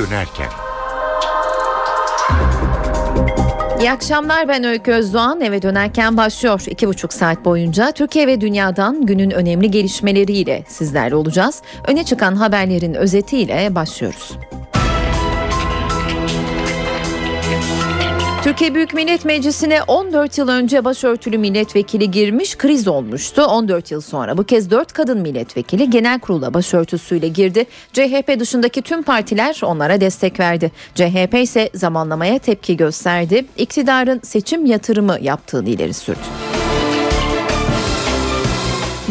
dönerken. İyi akşamlar ben Öykü Özdoğan eve dönerken başlıyor. İki buçuk saat boyunca Türkiye ve dünyadan günün önemli gelişmeleriyle sizlerle olacağız. Öne çıkan haberlerin özetiyle başlıyoruz. Türkiye Büyük Millet Meclisi'ne 14 yıl önce başörtülü milletvekili girmiş kriz olmuştu. 14 yıl sonra bu kez 4 kadın milletvekili genel kurula başörtüsüyle girdi. CHP dışındaki tüm partiler onlara destek verdi. CHP ise zamanlamaya tepki gösterdi. İktidarın seçim yatırımı yaptığını ileri sürdü.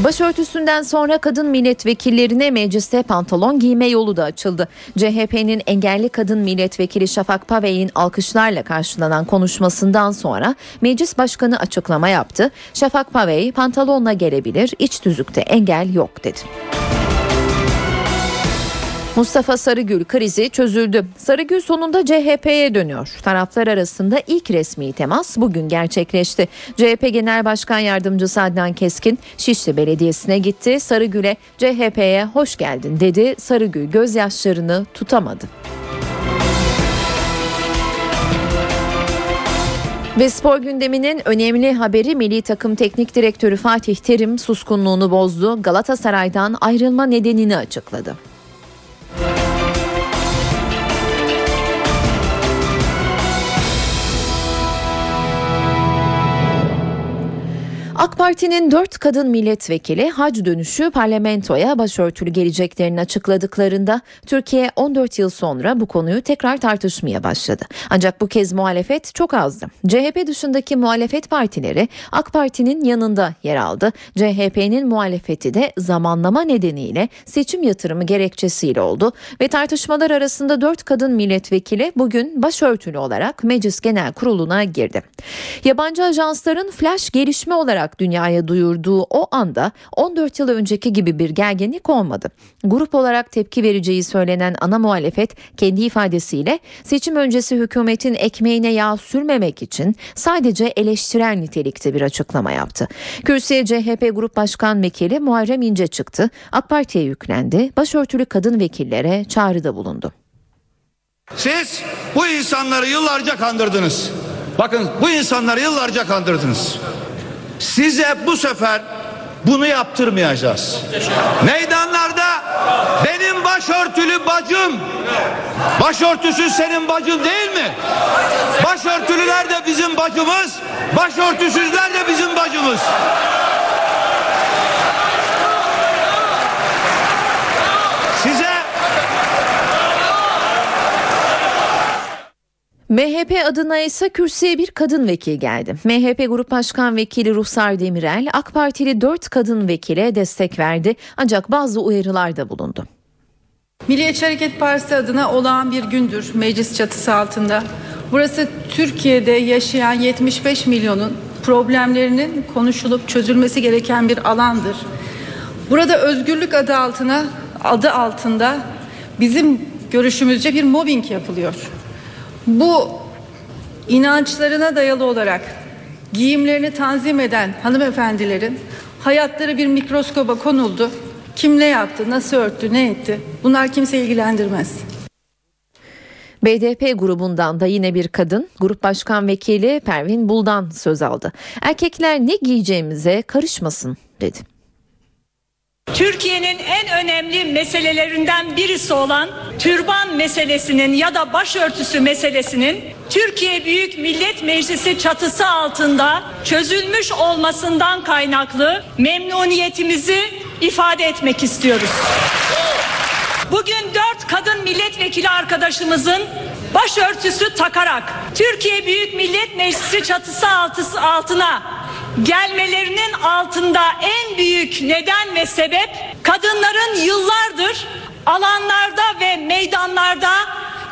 Başörtüsünden sonra kadın milletvekillerine mecliste pantolon giyme yolu da açıldı. CHP'nin engelli kadın milletvekili Şafak Pavey'in alkışlarla karşılanan konuşmasından sonra meclis başkanı açıklama yaptı. Şafak Pavey pantolonla gelebilir, iç tüzükte engel yok dedi. Mustafa Sarıgül krizi çözüldü. Sarıgül sonunda CHP'ye dönüyor. Taraflar arasında ilk resmi temas bugün gerçekleşti. CHP Genel Başkan Yardımcısı Adnan Keskin Şişli Belediyesi'ne gitti. Sarıgül'e CHP'ye hoş geldin dedi. Sarıgül gözyaşlarını tutamadı. Ve spor gündeminin önemli haberi milli takım teknik direktörü Fatih Terim suskunluğunu bozdu. Galatasaray'dan ayrılma nedenini açıkladı. AK Parti'nin dört kadın milletvekili hac dönüşü parlamentoya başörtülü geleceklerini açıkladıklarında Türkiye 14 yıl sonra bu konuyu tekrar tartışmaya başladı. Ancak bu kez muhalefet çok azdı. CHP dışındaki muhalefet partileri AK Parti'nin yanında yer aldı. CHP'nin muhalefeti de zamanlama nedeniyle seçim yatırımı gerekçesiyle oldu ve tartışmalar arasında dört kadın milletvekili bugün başörtülü olarak Meclis Genel Kurulu'na girdi. Yabancı ajansların flash gelişme olarak olarak dünyaya duyurduğu o anda 14 yıl önceki gibi bir gerginlik olmadı. Grup olarak tepki vereceği söylenen ana muhalefet kendi ifadesiyle seçim öncesi hükümetin ekmeğine yağ sürmemek için sadece eleştirel nitelikte bir açıklama yaptı. Kürsüye CHP Grup Başkan Vekili Muharrem İnce çıktı. AK Parti'ye yüklendi. Başörtülü kadın vekillere çağrıda bulundu. Siz bu insanları yıllarca kandırdınız. Bakın bu insanları yıllarca kandırdınız. Size bu sefer bunu yaptırmayacağız. Meydanlarda benim başörtülü bacım başörtüsü senin bacın değil mi? Başörtülüler de bizim bacımız, başörtüsüzler de bizim bacımız. MHP adına ise kürsüye bir kadın vekil geldi. MHP Grup Başkan Vekili Ruhsar Demirel AK Partili 4 kadın vekile destek verdi ancak bazı uyarılarda bulundu. Milliyetçi Hareket Partisi adına olağan bir gündür meclis çatısı altında. Burası Türkiye'de yaşayan 75 milyonun problemlerinin konuşulup çözülmesi gereken bir alandır. Burada özgürlük adı altına adı altında bizim görüşümüzce bir mobbing yapılıyor. Bu inançlarına dayalı olarak giyimlerini tanzim eden hanımefendilerin hayatları bir mikroskoba konuldu. Kim ne yaptı, nasıl örttü, ne etti? Bunlar kimse ilgilendirmez. BDP grubundan da yine bir kadın, grup başkan vekili Pervin Buldan söz aldı. Erkekler ne giyeceğimize karışmasın dedi. Türkiye'nin en önemli meselelerinden birisi olan türban meselesinin ya da başörtüsü meselesinin Türkiye Büyük Millet Meclisi çatısı altında çözülmüş olmasından kaynaklı memnuniyetimizi ifade etmek istiyoruz. Bugün dört kadın milletvekili arkadaşımızın başörtüsü takarak Türkiye Büyük Millet Meclisi çatısı altına gelmelerinin altında en büyük neden ve sebep kadınların yıllardır alanlarda ve meydanlarda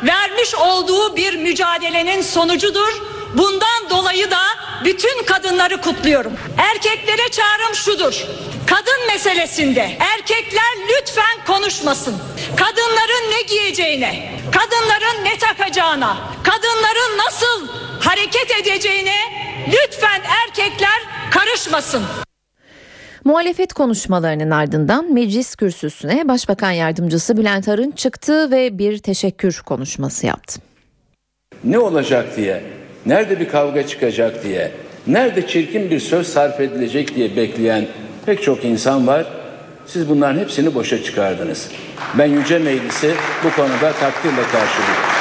vermiş olduğu bir mücadelenin sonucudur. Bundan dolayı da bütün kadınları kutluyorum. Erkeklere çağrım şudur. Kadın meselesinde erkekler lütfen konuşmasın. Kadınların ne giyeceğine, kadınların ne takacağına, kadınların nasıl hareket edeceğine lütfen erkekler karışmasın. Muhalefet konuşmalarının ardından meclis kürsüsüne Başbakan Yardımcısı Bülent Arınç çıktı ve bir teşekkür konuşması yaptı. Ne olacak diye, nerede bir kavga çıkacak diye, nerede çirkin bir söz sarf edilecek diye bekleyen pek çok insan var. Siz bunların hepsini boşa çıkardınız. Ben Yüce Meclisi bu konuda takdirle karşılıyorum.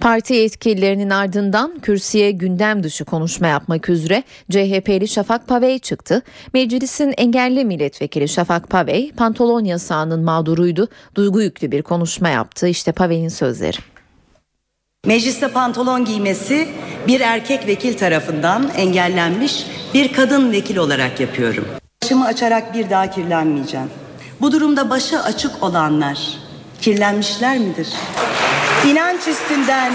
Parti yetkililerinin ardından kürsüye gündem dışı konuşma yapmak üzere CHP'li Şafak Pavey çıktı. Meclisin engelli milletvekili Şafak Pavey pantolon yasağının mağduruydu. Duygu yüklü bir konuşma yaptı. İşte Pavey'in sözleri. Mecliste pantolon giymesi bir erkek vekil tarafından engellenmiş bir kadın vekil olarak yapıyorum. Başımı açarak bir daha kirlenmeyeceğim. Bu durumda başı açık olanlar kirlenmişler midir? İnanç üstünden,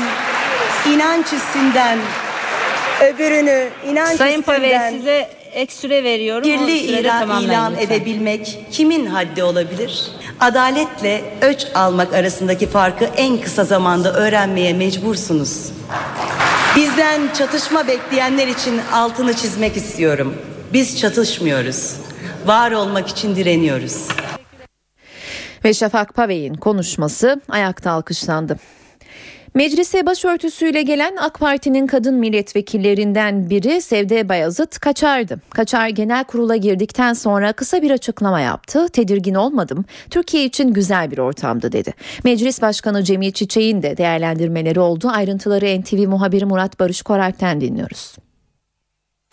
inanç üstünden öbürünü inanç Sayın üstünden size ek süre veriyorum. Kirli ilan, ilan lütfen. edebilmek kimin haddi olabilir? Adaletle öç almak arasındaki farkı en kısa zamanda öğrenmeye mecbursunuz. Bizden çatışma bekleyenler için altını çizmek istiyorum. Biz çatışmıyoruz. Var olmak için direniyoruz. Ve Şafak Pavey'in konuşması ayakta alkışlandı. Meclise başörtüsüyle gelen AK Parti'nin kadın milletvekillerinden biri Sevde Bayazıt Kaçar'dı. Kaçar genel kurula girdikten sonra kısa bir açıklama yaptı. Tedirgin olmadım. Türkiye için güzel bir ortamdı dedi. Meclis Başkanı Cemil Çiçek'in de değerlendirmeleri oldu. Ayrıntıları NTV muhabiri Murat Barış Koralp'ten dinliyoruz.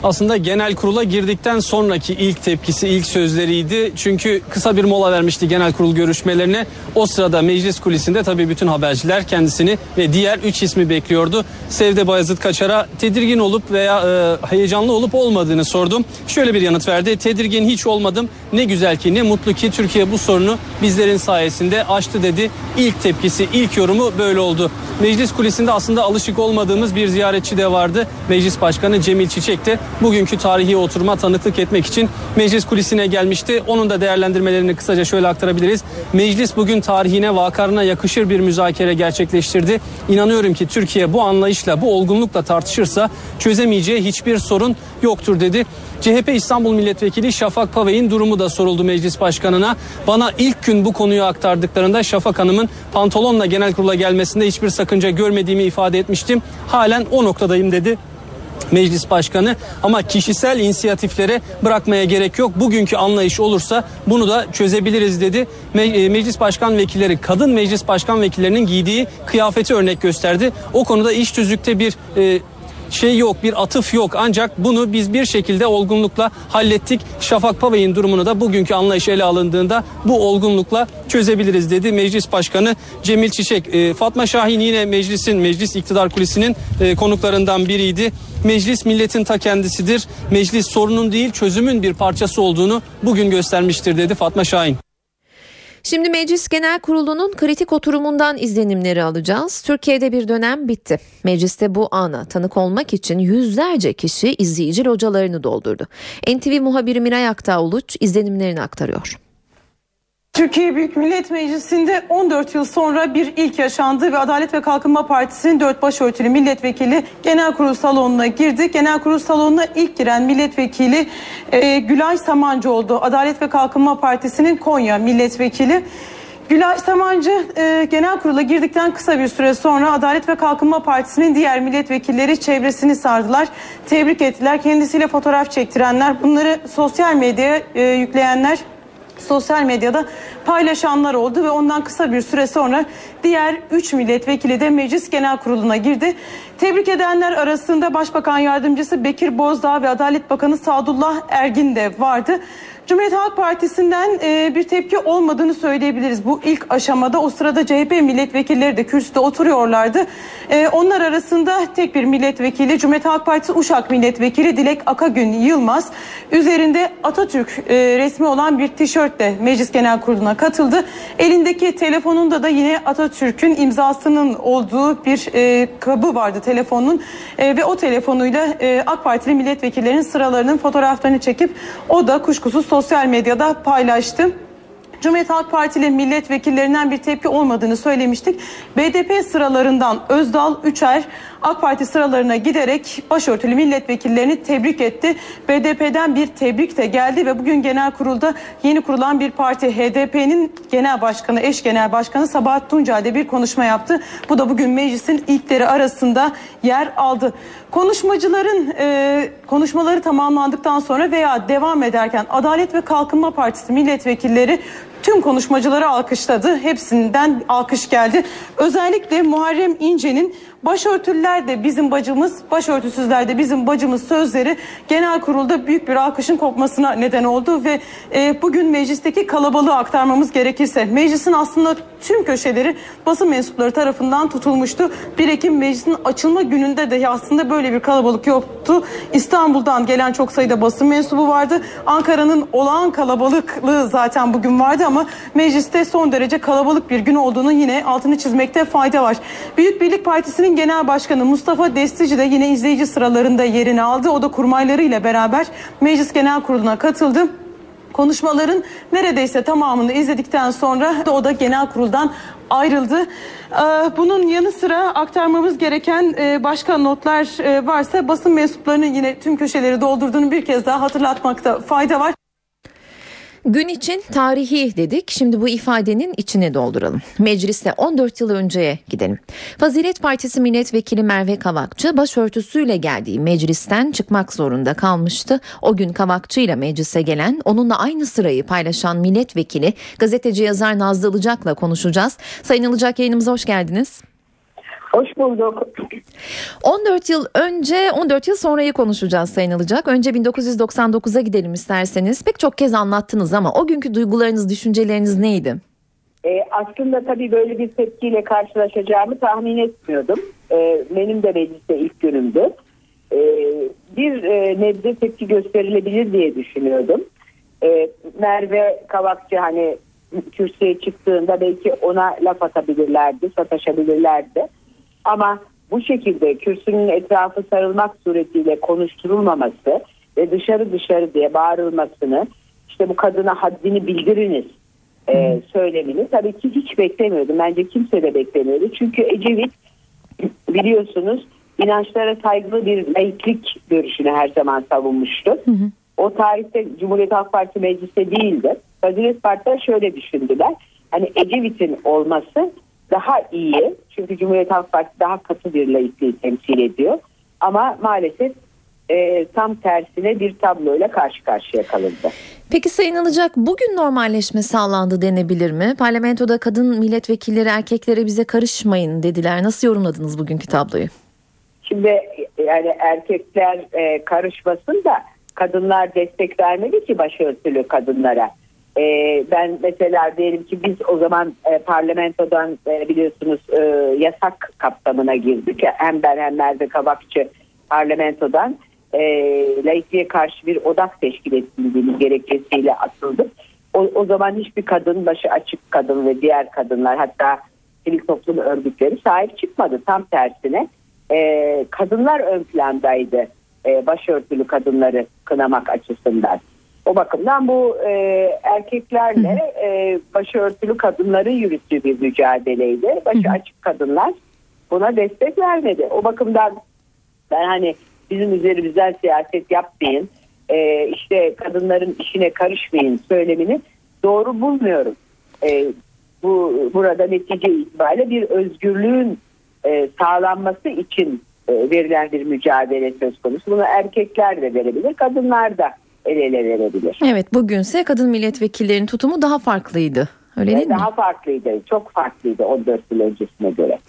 Aslında genel kurula girdikten sonraki ilk tepkisi, ilk sözleriydi. Çünkü kısa bir mola vermişti genel kurul görüşmelerine. O sırada meclis kulisinde tabii bütün haberciler kendisini ve diğer 3 ismi bekliyordu. Sevde Bayezid Kaçar'a tedirgin olup veya e, heyecanlı olup olmadığını sordum. Şöyle bir yanıt verdi. Tedirgin hiç olmadım. Ne güzel ki ne mutlu ki Türkiye bu sorunu bizlerin sayesinde aştı dedi. İlk tepkisi, ilk yorumu böyle oldu. Meclis kulisinde aslında alışık olmadığımız bir ziyaretçi de vardı. Meclis Başkanı Cemil Çiçek de bugünkü tarihi oturuma tanıklık etmek için meclis kulisine gelmişti. Onun da değerlendirmelerini kısaca şöyle aktarabiliriz. Meclis bugün tarihine, vakarına yakışır bir müzakere gerçekleştirdi. İnanıyorum ki Türkiye bu anlayışla, bu olgunlukla tartışırsa çözemeyeceği hiçbir sorun yoktur dedi. CHP İstanbul Milletvekili Şafak Pavey'in durumu da soruldu meclis başkanına. Bana ilk gün bu konuyu aktardıklarında Şafak Hanım'ın pantolonla genel kurula gelmesinde hiçbir sakınca görmediğimi ifade etmiştim. Halen o noktadayım dedi meclis başkanı ama kişisel inisiyatiflere bırakmaya gerek yok. Bugünkü anlayış olursa bunu da çözebiliriz dedi. E, meclis başkan vekilleri kadın meclis başkan vekillerinin giydiği kıyafeti örnek gösterdi. O konuda iş tüzükte bir e, şey yok bir atıf yok ancak bunu biz bir şekilde olgunlukla hallettik. Şafak Pavey'in durumunu da bugünkü anlayış ele alındığında bu olgunlukla çözebiliriz dedi Meclis Başkanı Cemil Çiçek. Ee, Fatma Şahin yine meclisin meclis iktidar kulisinin e, konuklarından biriydi. Meclis milletin ta kendisidir. Meclis sorunun değil çözümün bir parçası olduğunu bugün göstermiştir dedi Fatma Şahin. Şimdi Meclis Genel Kurulu'nun kritik oturumundan izlenimleri alacağız. Türkiye'de bir dönem bitti. Mecliste bu ana tanık olmak için yüzlerce kişi izleyici localarını doldurdu. NTV muhabiri Miray Aktağ-Uluç izlenimlerini aktarıyor. Türkiye Büyük Millet Meclisi'nde 14 yıl sonra bir ilk yaşandı ve Adalet ve Kalkınma Partisi'nin dört başörtülü milletvekili genel kurul salonuna girdi. Genel kurul salonuna ilk giren milletvekili e, Gülay Samancı oldu. Adalet ve Kalkınma Partisi'nin Konya milletvekili. Gülay Samancı e, genel kurula girdikten kısa bir süre sonra Adalet ve Kalkınma Partisi'nin diğer milletvekilleri çevresini sardılar. Tebrik ettiler. Kendisiyle fotoğraf çektirenler, bunları sosyal medyaya e, yükleyenler sosyal medyada paylaşanlar oldu ve ondan kısa bir süre sonra diğer 3 milletvekili de meclis genel kuruluna girdi. Tebrik edenler arasında Başbakan Yardımcısı Bekir Bozdağ ve Adalet Bakanı Sadullah Ergin de vardı. Cumhuriyet Halk Partisi'nden e, bir tepki olmadığını söyleyebiliriz. Bu ilk aşamada o sırada CHP milletvekilleri de kürsüde oturuyorlardı. E, onlar arasında tek bir milletvekili Cumhuriyet Halk Partisi Uşak milletvekili Dilek Akagün Yılmaz üzerinde Atatürk e, resmi olan bir tişörtle Meclis Genel Kurulu'na katıldı. Elindeki telefonunda da yine Atatürk'ün imzasının olduğu bir kabı vardı telefonun ve o telefonuyla AK Partili milletvekillerinin sıralarının fotoğraflarını çekip o da kuşkusuz sosyal medyada paylaştı. Cumhuriyet Halk Partili milletvekillerinden bir tepki olmadığını söylemiştik. BDP sıralarından Özdal, Üçer, AK Parti sıralarına giderek başörtülü milletvekillerini tebrik etti. BDP'den bir tebrik de geldi ve bugün genel kurulda yeni kurulan bir parti HDP'nin genel başkanı, eş genel başkanı Sabahat Tuncay'da bir konuşma yaptı. Bu da bugün meclisin ilkleri arasında yer aldı. Konuşmacıların e, konuşmaları tamamlandıktan sonra veya devam ederken Adalet ve Kalkınma Partisi milletvekilleri tüm konuşmacıları alkışladı. Hepsinden alkış geldi. Özellikle Muharrem İnce'nin başörtüler de bizim bacımız, başörtüsüzler de bizim bacımız sözleri genel kurulda büyük bir alkışın kopmasına neden oldu ve e, bugün meclisteki kalabalığı aktarmamız gerekirse meclisin aslında tüm köşeleri basın mensupları tarafından tutulmuştu. 1 Ekim meclisin açılma gününde de aslında böyle bir kalabalık yoktu. İstanbul'dan gelen çok sayıda basın mensubu vardı. Ankara'nın olağan kalabalıklığı zaten bugün vardı ama mecliste son derece kalabalık bir gün olduğunu yine altını çizmekte fayda var. Büyük Birlik Partisi'nin genel başkanı Mustafa Destici de yine izleyici sıralarında yerini aldı. O da kurmaylarıyla beraber meclis genel kuruluna katıldı. Konuşmaların neredeyse tamamını izledikten sonra o da genel kuruldan ayrıldı. Ee, Bunun yanı sıra aktarmamız gereken e, başka notlar e, varsa basın mensuplarının yine tüm köşeleri doldurduğunu bir kez daha hatırlatmakta fayda var. Gün için tarihi dedik. Şimdi bu ifadenin içine dolduralım. Mecliste 14 yıl önceye gidelim. Fazilet Partisi milletvekili Merve Kavakçı başörtüsüyle geldiği meclisten çıkmak zorunda kalmıştı. O gün Kavakçı ile meclise gelen, onunla aynı sırayı paylaşan milletvekili gazeteci yazar Nazlı Ilıcak'la konuşacağız. Sayın Ilıcak yayınımıza hoş geldiniz. Hoş bulduk. 14 yıl önce 14 yıl sonrayı konuşacağız Sayın Ilıcak. Önce 1999'a gidelim isterseniz. Pek çok kez anlattınız ama o günkü duygularınız, düşünceleriniz neydi? Ee, aslında tabii böyle bir tepkiyle karşılaşacağımı tahmin etmiyordum. Ee, benim de mecliste ilk günümdü. Ee, bir e, nebze tepki gösterilebilir diye düşünüyordum. Ee, Merve Kavakçı hani kürsüye çıktığında belki ona laf atabilirlerdi, sataşabilirlerdi. Ama bu şekilde kürsünün etrafı sarılmak suretiyle konuşturulmaması ve dışarı dışarı diye bağırılmasını işte bu kadına haddini bildiriniz e, söylemini tabii ki hiç beklemiyordum. Bence kimse de beklemiyordu. Çünkü Ecevit biliyorsunuz inançlara saygılı bir laiklik görüşünü her zaman savunmuştu. Hı hı. O tarihte Cumhuriyet Halk Partisi mecliste değildi. Fazilet Partiler şöyle düşündüler. Hani Ecevit'in olması daha iyi. Çünkü Cumhuriyet Halk Partisi daha katı bir laikliği temsil ediyor. Ama maalesef e, tam tersine bir tabloyla karşı karşıya kalındı. Peki Sayın Ilıcak bugün normalleşme sağlandı denebilir mi? Parlamentoda kadın milletvekilleri erkeklere bize karışmayın dediler. Nasıl yorumladınız bugünkü tabloyu? Şimdi yani erkekler e, karışmasın da kadınlar destek vermeli ki başörtülü kadınlara. E, ben mesela diyelim ki biz o zaman e, parlamentodan e, biliyorsunuz e, yasak kapsamına girdik. Hem ben hem Merve Kabakçı parlamentodan e, laikliğe karşı bir odak teşkil ettiğimiz gerekçesiyle atıldık. O, o zaman hiçbir kadın başı açık kadın ve diğer kadınlar hatta sivil toplum örgütleri sahip çıkmadı. Tam tersine e, kadınlar ön plandaydı e, başörtülü kadınları kınamak açısından. O bakımdan bu e, erkeklerle e, başörtülü kadınların yürüttüğü bir mücadeleydi. Başı açık kadınlar buna destek vermedi. O bakımdan ben hani bizim üzerimizden siyaset yapmayın, e, işte kadınların işine karışmayın söylemini doğru bulmuyorum. E, bu burada netice itibariyle bir özgürlüğün e, sağlanması için e, verilen bir mücadele söz konusu. Bunu erkekler de verebilir, kadınlar da el ele verebilir. Evet bugünse kadın milletvekillerinin tutumu daha farklıydı. Öyle değil daha mi? farklıydı. Çok farklıydı 14 yıl öncesine göre.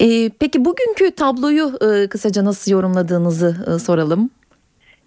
Ee, peki bugünkü tabloyu e, kısaca nasıl yorumladığınızı e, soralım.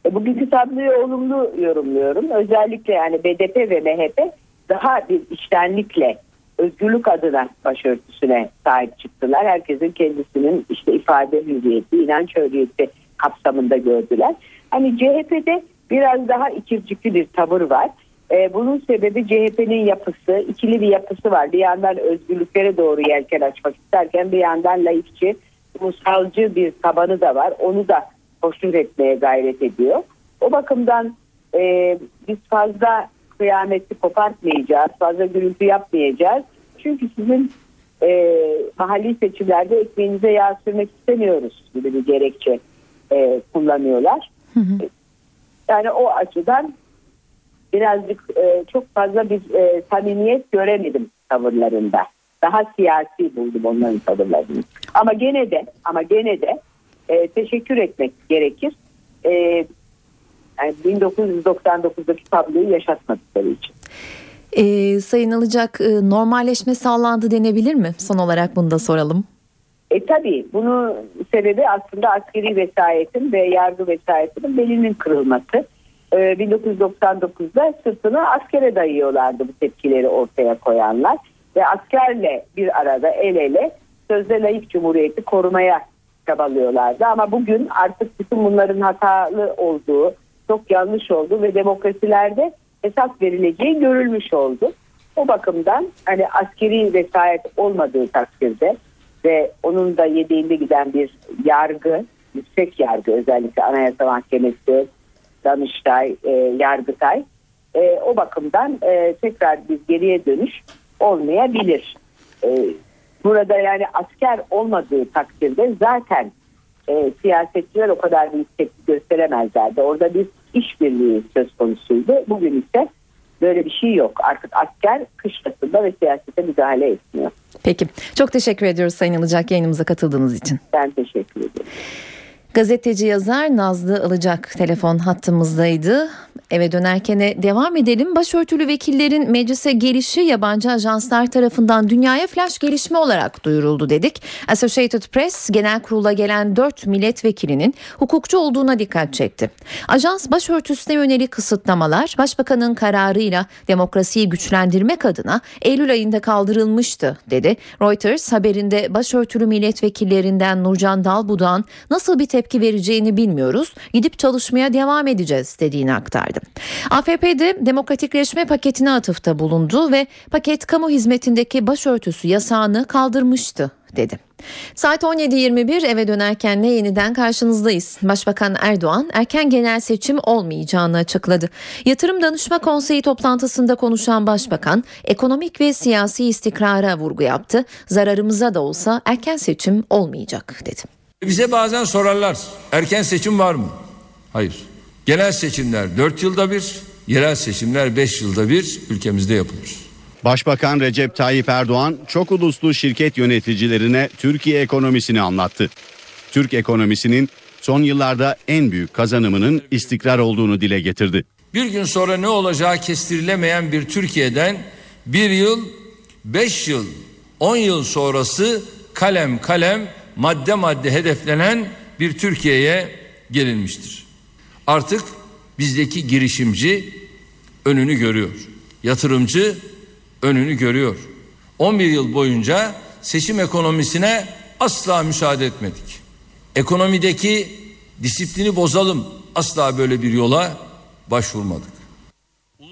E, bugünkü tabloyu olumlu yorumluyorum. Özellikle yani BDP ve MHP daha bir içtenlikle özgürlük adına başörtüsüne sahip çıktılar. Herkesin kendisinin işte ifade hürriyeti, inanç hürriyeti kapsamında gördüler. Hani CHP'de biraz daha ikircikli bir tavır var. Ee, bunun sebebi CHP'nin yapısı, ikili bir yapısı var. Bir yandan özgürlüklere doğru yelken açmak isterken bir yandan laikçi, ulusalcı bir tabanı da var. Onu da hoşnut etmeye gayret ediyor. O bakımdan e, biz fazla kıyameti kopartmayacağız, fazla gürültü yapmayacağız. Çünkü sizin e, mahalli seçimlerde ekmeğinize yağ sürmek istemiyoruz gibi bir gerekçe e, kullanıyorlar. Yani o açıdan birazcık e, çok fazla bir e, samimiyet göremedim tavırlarında. Daha siyasi buldum onların tavırlarını. Ama gene de ama gene de e, teşekkür etmek gerekir. E, yani 1999'daki tabloyu yaşatmadıkları için. Ee, sayın Alacak e, normalleşme sağlandı denebilir mi? Son olarak bunu da soralım. E tabii bunun sebebi aslında askeri vesayetin ve yargı vesayetinin belinin kırılması. E, 1999'da sırtını askere dayıyorlardı bu tepkileri ortaya koyanlar. Ve askerle bir arada el ele sözde layık cumhuriyeti korumaya çabalıyorlardı. Ama bugün artık bütün bunların hatalı olduğu, çok yanlış olduğu ve demokrasilerde esas verileceği görülmüş oldu. O bakımdan hani askeri vesayet olmadığı takdirde ve onun da yedeğinde giden bir yargı, yüksek yargı özellikle Anayasa Mahkemesi, Danıştay, e, Yargıtay e, o bakımdan e, tekrar bir geriye dönüş olmayabilir. E, burada yani asker olmadığı takdirde zaten e, siyasetçiler o kadar büyük tepki gösteremezlerdi. Orada bir işbirliği söz konusuydu. Bugün ise böyle bir şey yok. Artık asker kışlasında ve siyasete müdahale etmiyor. Peki. Çok teşekkür ediyoruz Sayın Alacak yayınımıza katıldığınız için. Ben teşekkür ederim. Gazeteci yazar Nazlı Ilıcak telefon hattımızdaydı. Eve dönerken devam edelim. Başörtülü vekillerin meclise gelişi yabancı ajanslar tarafından dünyaya flash gelişme olarak duyuruldu dedik. Associated Press genel kurula gelen 4 milletvekilinin hukukçu olduğuna dikkat çekti. Ajans başörtüsüne yönelik kısıtlamalar başbakanın kararıyla demokrasiyi güçlendirmek adına Eylül ayında kaldırılmıştı dedi. Reuters haberinde başörtülü milletvekillerinden Nurcan Dalbudan nasıl bir tepki vereceğini bilmiyoruz. Gidip çalışmaya devam edeceğiz dediğini aktardı. AFP'de demokratikleşme paketine atıfta bulundu ve paket kamu hizmetindeki başörtüsü yasağını kaldırmıştı dedi. Saat 17.21 eve dönerken ne yeniden karşınızdayız. Başbakan Erdoğan erken genel seçim olmayacağını açıkladı. Yatırım Danışma Konseyi toplantısında konuşan başbakan ekonomik ve siyasi istikrara vurgu yaptı. Zararımıza da olsa erken seçim olmayacak dedi. Bize bazen sorarlar erken seçim var mı? Hayır. Genel seçimler 4 yılda bir, yerel seçimler 5 yılda bir ülkemizde yapılır. Başbakan Recep Tayyip Erdoğan çok uluslu şirket yöneticilerine Türkiye ekonomisini anlattı. Türk ekonomisinin son yıllarda en büyük kazanımının istikrar olduğunu dile getirdi. Bir gün sonra ne olacağı kestirilemeyen bir Türkiye'den bir yıl, beş yıl, on yıl sonrası kalem kalem madde madde hedeflenen bir Türkiye'ye gelinmiştir. Artık bizdeki girişimci önünü görüyor. Yatırımcı önünü görüyor. 11 yıl boyunca seçim ekonomisine asla müsaade etmedik. Ekonomideki disiplini bozalım. Asla böyle bir yola başvurmadık.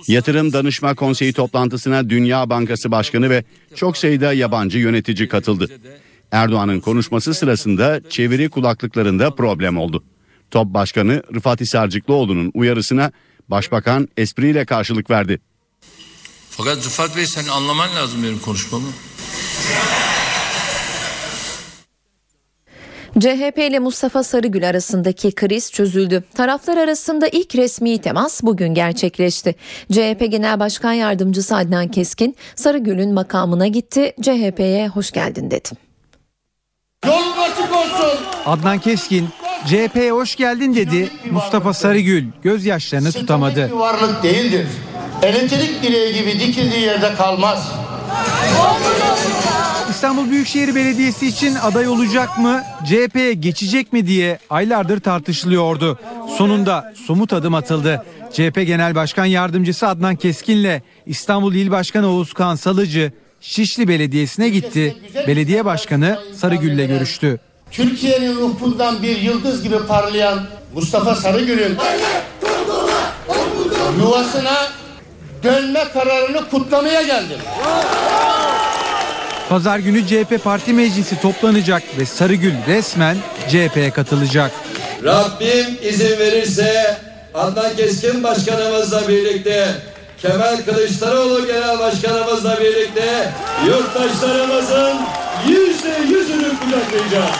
Yatırım Danışma Konseyi toplantısına Dünya Bankası Başkanı ve çok sayıda yabancı yönetici katıldı. Erdoğan'ın konuşması sırasında çeviri kulaklıklarında problem oldu. Top Başkanı Rıfat Hisarcıklıoğlu'nun uyarısına Başbakan espriyle karşılık verdi. Fakat Rıfat Bey sen anlaman lazım benim konuşmamı. CHP ile Mustafa Sarıgül arasındaki kriz çözüldü. Taraflar arasında ilk resmi temas bugün gerçekleşti. CHP Genel Başkan Yardımcısı Adnan Keskin Sarıgül'ün makamına gitti. CHP'ye hoş geldin dedi. Yolun açık olsun. Adnan Keskin CHP'ye hoş geldin dedi. Mustafa Sarıgül gözyaşlarını tutamadı. Bir varlık değildir. Elektrik direği gibi dikildiği yerde kalmaz. İstanbul Büyükşehir Belediyesi için aday olacak mı, CHP'ye geçecek mi diye aylardır tartışılıyordu. Sonunda somut adım atıldı. CHP Genel Başkan Yardımcısı Adnan Keskin'le İstanbul İl Başkanı Oğuzkan Salıcı Şişli Belediyesi'ne gitti. Belediye Başkanı Sarıgül'le görüştü. Türkiye'nin ruhundan bir yıldız gibi parlayan Mustafa Sarıgül'ün yuvasına dönme kararını kutlamaya geldim. Pazar günü CHP Parti Meclisi toplanacak ve Sarıgül resmen CHP'ye katılacak. Rabbim izin verirse Adnan Keskin Başkanımızla birlikte Kemal Kılıçdaroğlu Genel Başkanımızla birlikte yurttaşlarımızın yüzde yüzünü kucaklayacağız.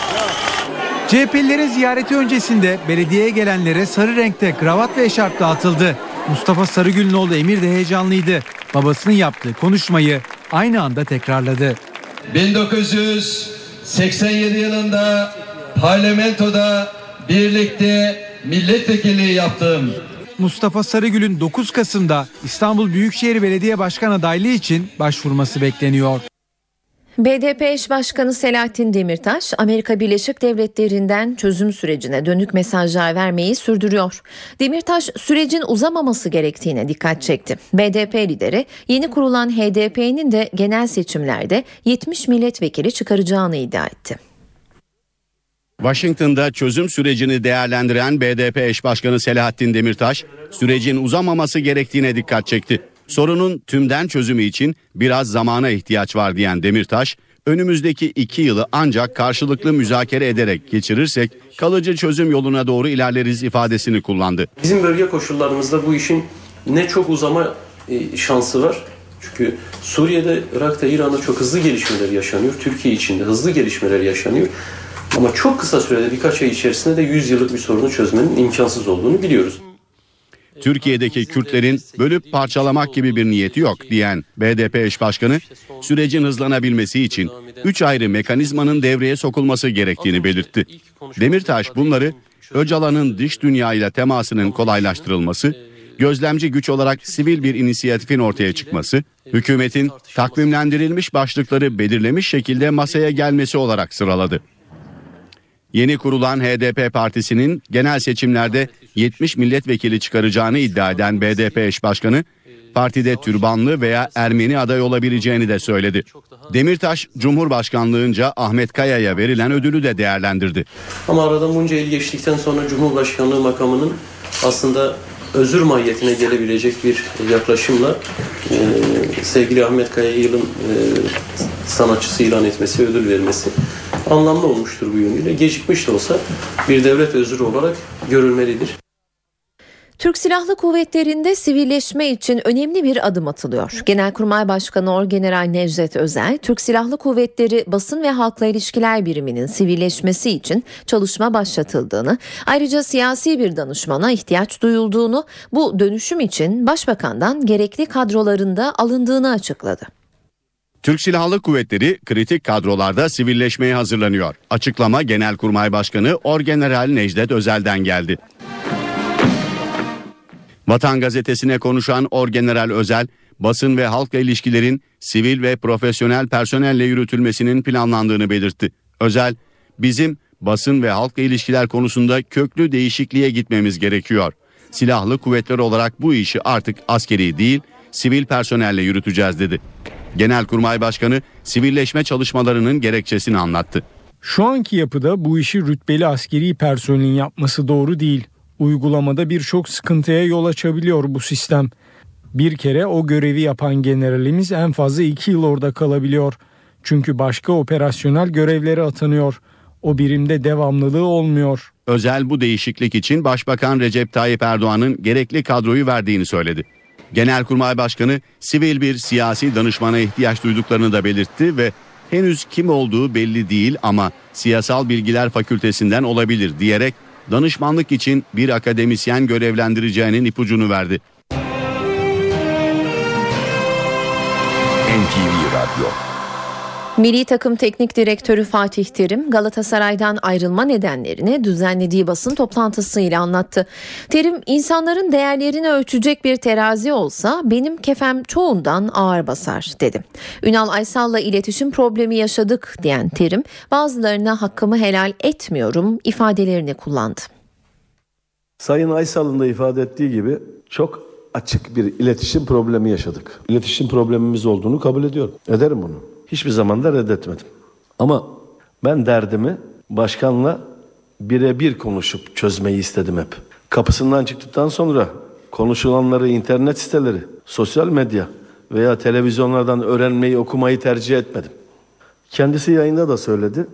CHP'lilerin ziyareti öncesinde belediyeye gelenlere sarı renkte kravat ve eşarp dağıtıldı. Mustafa Sarıgül'ün oğlu Emir de heyecanlıydı. Babasının yaptığı konuşmayı aynı anda tekrarladı. 1987 yılında parlamentoda birlikte milletvekilliği yaptım. Mustafa Sarıgül'ün 9 Kasım'da İstanbul Büyükşehir Belediye Başkan adaylığı için başvurması bekleniyor. BDP eş başkanı Selahattin Demirtaş, Amerika Birleşik Devletleri'nden çözüm sürecine dönük mesajlar vermeyi sürdürüyor. Demirtaş, sürecin uzamaması gerektiğine dikkat çekti. BDP lideri, yeni kurulan HDP'nin de genel seçimlerde 70 milletvekili çıkaracağını iddia etti. Washington'da çözüm sürecini değerlendiren BDP eş başkanı Selahattin Demirtaş, sürecin uzamaması gerektiğine dikkat çekti. Sorunun tümden çözümü için biraz zamana ihtiyaç var diyen Demirtaş, önümüzdeki iki yılı ancak karşılıklı müzakere ederek geçirirsek kalıcı çözüm yoluna doğru ilerleriz ifadesini kullandı. Bizim bölge koşullarımızda bu işin ne çok uzama e, şansı var. Çünkü Suriye'de, Irak'ta, İran'da çok hızlı gelişmeler yaşanıyor. Türkiye içinde hızlı gelişmeler yaşanıyor. Ama çok kısa sürede birkaç ay içerisinde de 100 yıllık bir sorunu çözmenin imkansız olduğunu biliyoruz. Türkiye'deki Kürtlerin bölüp parçalamak gibi bir niyeti yok diyen BDP eş başkanı sürecin hızlanabilmesi için 3 ayrı mekanizmanın devreye sokulması gerektiğini belirtti. Demirtaş bunları Öcalan'ın dış dünyayla temasının kolaylaştırılması, gözlemci güç olarak sivil bir inisiyatifin ortaya çıkması, hükümetin takvimlendirilmiş başlıkları belirlemiş şekilde masaya gelmesi olarak sıraladı. Yeni kurulan HDP partisinin genel seçimlerde 70 milletvekili çıkaracağını iddia eden BDP eş başkanı, partide türbanlı veya Ermeni aday olabileceğini de söyledi. Demirtaş, Cumhurbaşkanlığınca Ahmet Kaya'ya verilen ödülü de değerlendirdi. Ama aradan bunca yıl geçtikten sonra Cumhurbaşkanlığı makamının aslında özür mahiyetine gelebilecek bir yaklaşımla e, sevgili Ahmet Kaya'yı yılın e, sanatçısı ilan etmesi, ödül vermesi anlamlı olmuştur bu yönüyle. Gecikmiş de olsa bir devlet özrü olarak görülmelidir. Türk Silahlı Kuvvetleri'nde sivilleşme için önemli bir adım atılıyor. Genelkurmay Başkanı Orgeneral Necdet Özel, Türk Silahlı Kuvvetleri Basın ve Halkla İlişkiler Biriminin sivilleşmesi için çalışma başlatıldığını, ayrıca siyasi bir danışmana ihtiyaç duyulduğunu, bu dönüşüm için Başbakan'dan gerekli kadrolarında alındığını açıkladı. Türk Silahlı Kuvvetleri kritik kadrolarda sivilleşmeye hazırlanıyor. Açıklama Genelkurmay Başkanı Orgeneral Necdet Özel'den geldi. Vatan Gazetesi'ne konuşan Orgeneral Özel, basın ve halkla ilişkilerin sivil ve profesyonel personelle yürütülmesinin planlandığını belirtti. Özel, bizim basın ve halkla ilişkiler konusunda köklü değişikliğe gitmemiz gerekiyor. Silahlı kuvvetler olarak bu işi artık askeri değil, sivil personelle yürüteceğiz dedi. Genelkurmay Başkanı sivilleşme çalışmalarının gerekçesini anlattı. Şu anki yapıda bu işi rütbeli askeri personelin yapması doğru değil. Uygulamada birçok sıkıntıya yol açabiliyor bu sistem. Bir kere o görevi yapan generalimiz en fazla iki yıl orada kalabiliyor. Çünkü başka operasyonel görevlere atanıyor. O birimde devamlılığı olmuyor. Özel bu değişiklik için Başbakan Recep Tayyip Erdoğan'ın gerekli kadroyu verdiğini söyledi. Genelkurmay Başkanı sivil bir siyasi danışmana ihtiyaç duyduklarını da belirtti ve henüz kim olduğu belli değil ama siyasal bilgiler fakültesinden olabilir diyerek danışmanlık için bir akademisyen görevlendireceğinin ipucunu verdi. NTV Radyo Milli takım teknik direktörü Fatih Terim Galatasaray'dan ayrılma nedenlerini düzenlediği basın toplantısıyla anlattı. Terim insanların değerlerini ölçecek bir terazi olsa benim kefem çoğundan ağır basar dedi. Ünal Aysal'la iletişim problemi yaşadık diyen Terim bazılarına hakkımı helal etmiyorum ifadelerini kullandı. Sayın Aysal'ın da ifade ettiği gibi çok açık bir iletişim problemi yaşadık. İletişim problemimiz olduğunu kabul ediyorum. Ederim bunu. Hiçbir zaman da reddetmedim. Ama ben derdimi başkanla birebir konuşup çözmeyi istedim hep. Kapısından çıktıktan sonra konuşulanları internet siteleri, sosyal medya veya televizyonlardan öğrenmeyi, okumayı tercih etmedim. Kendisi yayında da söyledi.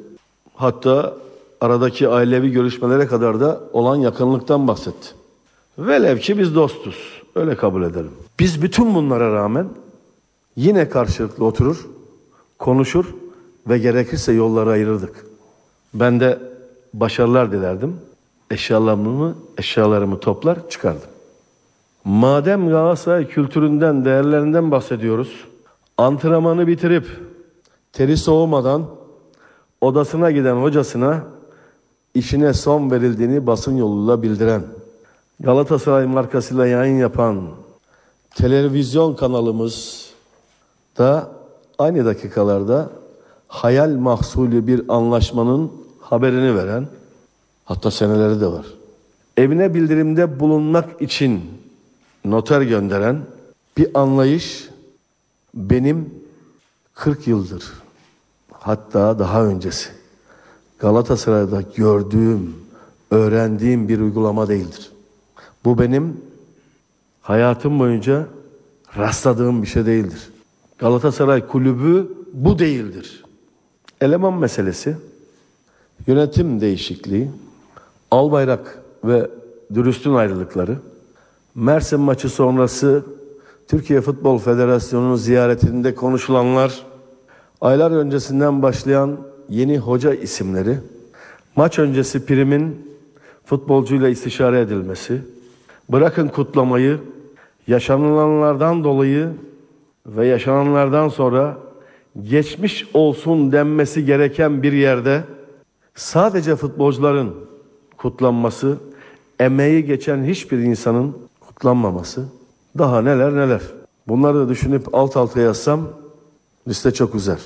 Hatta aradaki ailevi görüşmelere kadar da olan yakınlıktan bahsetti. Velev ki biz dostuz. Öyle kabul edelim. Biz bütün bunlara rağmen yine karşılıklı oturur, konuşur ve gerekirse yolları ayırırdık. Ben de başarılar dilerdim. Eşyalarımı, eşyalarımı toplar çıkardım. Madem Galatasaray kültüründen, değerlerinden bahsediyoruz. Antrenmanı bitirip teri soğumadan odasına giden hocasına işine son verildiğini basın yoluyla bildiren, Galatasaray markasıyla yayın yapan televizyon kanalımız da aynı dakikalarda hayal mahsulü bir anlaşmanın haberini veren, hatta seneleri de var. Evine bildirimde bulunmak için noter gönderen bir anlayış benim 40 yıldır hatta daha öncesi Galatasaray'da gördüğüm, öğrendiğim bir uygulama değildir. Bu benim hayatım boyunca rastladığım bir şey değildir. Galatasaray kulübü bu değildir. Eleman meselesi, yönetim değişikliği, Albayrak ve Dürüst'ün ayrılıkları, Mersin maçı sonrası Türkiye Futbol Federasyonu'nun ziyaretinde konuşulanlar, aylar öncesinden başlayan yeni hoca isimleri, maç öncesi primin futbolcuyla istişare edilmesi, bırakın kutlamayı, yaşanılanlardan dolayı ve yaşananlardan sonra geçmiş olsun denmesi gereken bir yerde sadece futbolcuların kutlanması, emeği geçen hiçbir insanın kutlanmaması, daha neler neler. Bunları düşünüp alt alta yazsam liste çok uzar.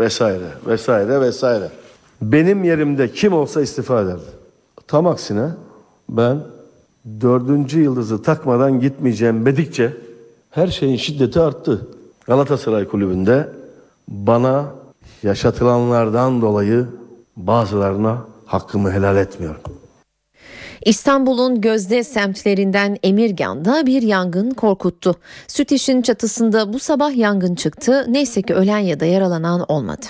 Vesaire, vesaire, vesaire. Benim yerimde kim olsa istifa ederdi. Tam aksine ben dördüncü yıldızı takmadan gitmeyeceğim dedikçe her şeyin şiddeti arttı. Galatasaray Kulübü'nde bana yaşatılanlardan dolayı bazılarına hakkımı helal etmiyorum. İstanbul'un gözde semtlerinden Emirgan'da bir yangın korkuttu. Süt işin çatısında bu sabah yangın çıktı. Neyse ki ölen ya da yaralanan olmadı.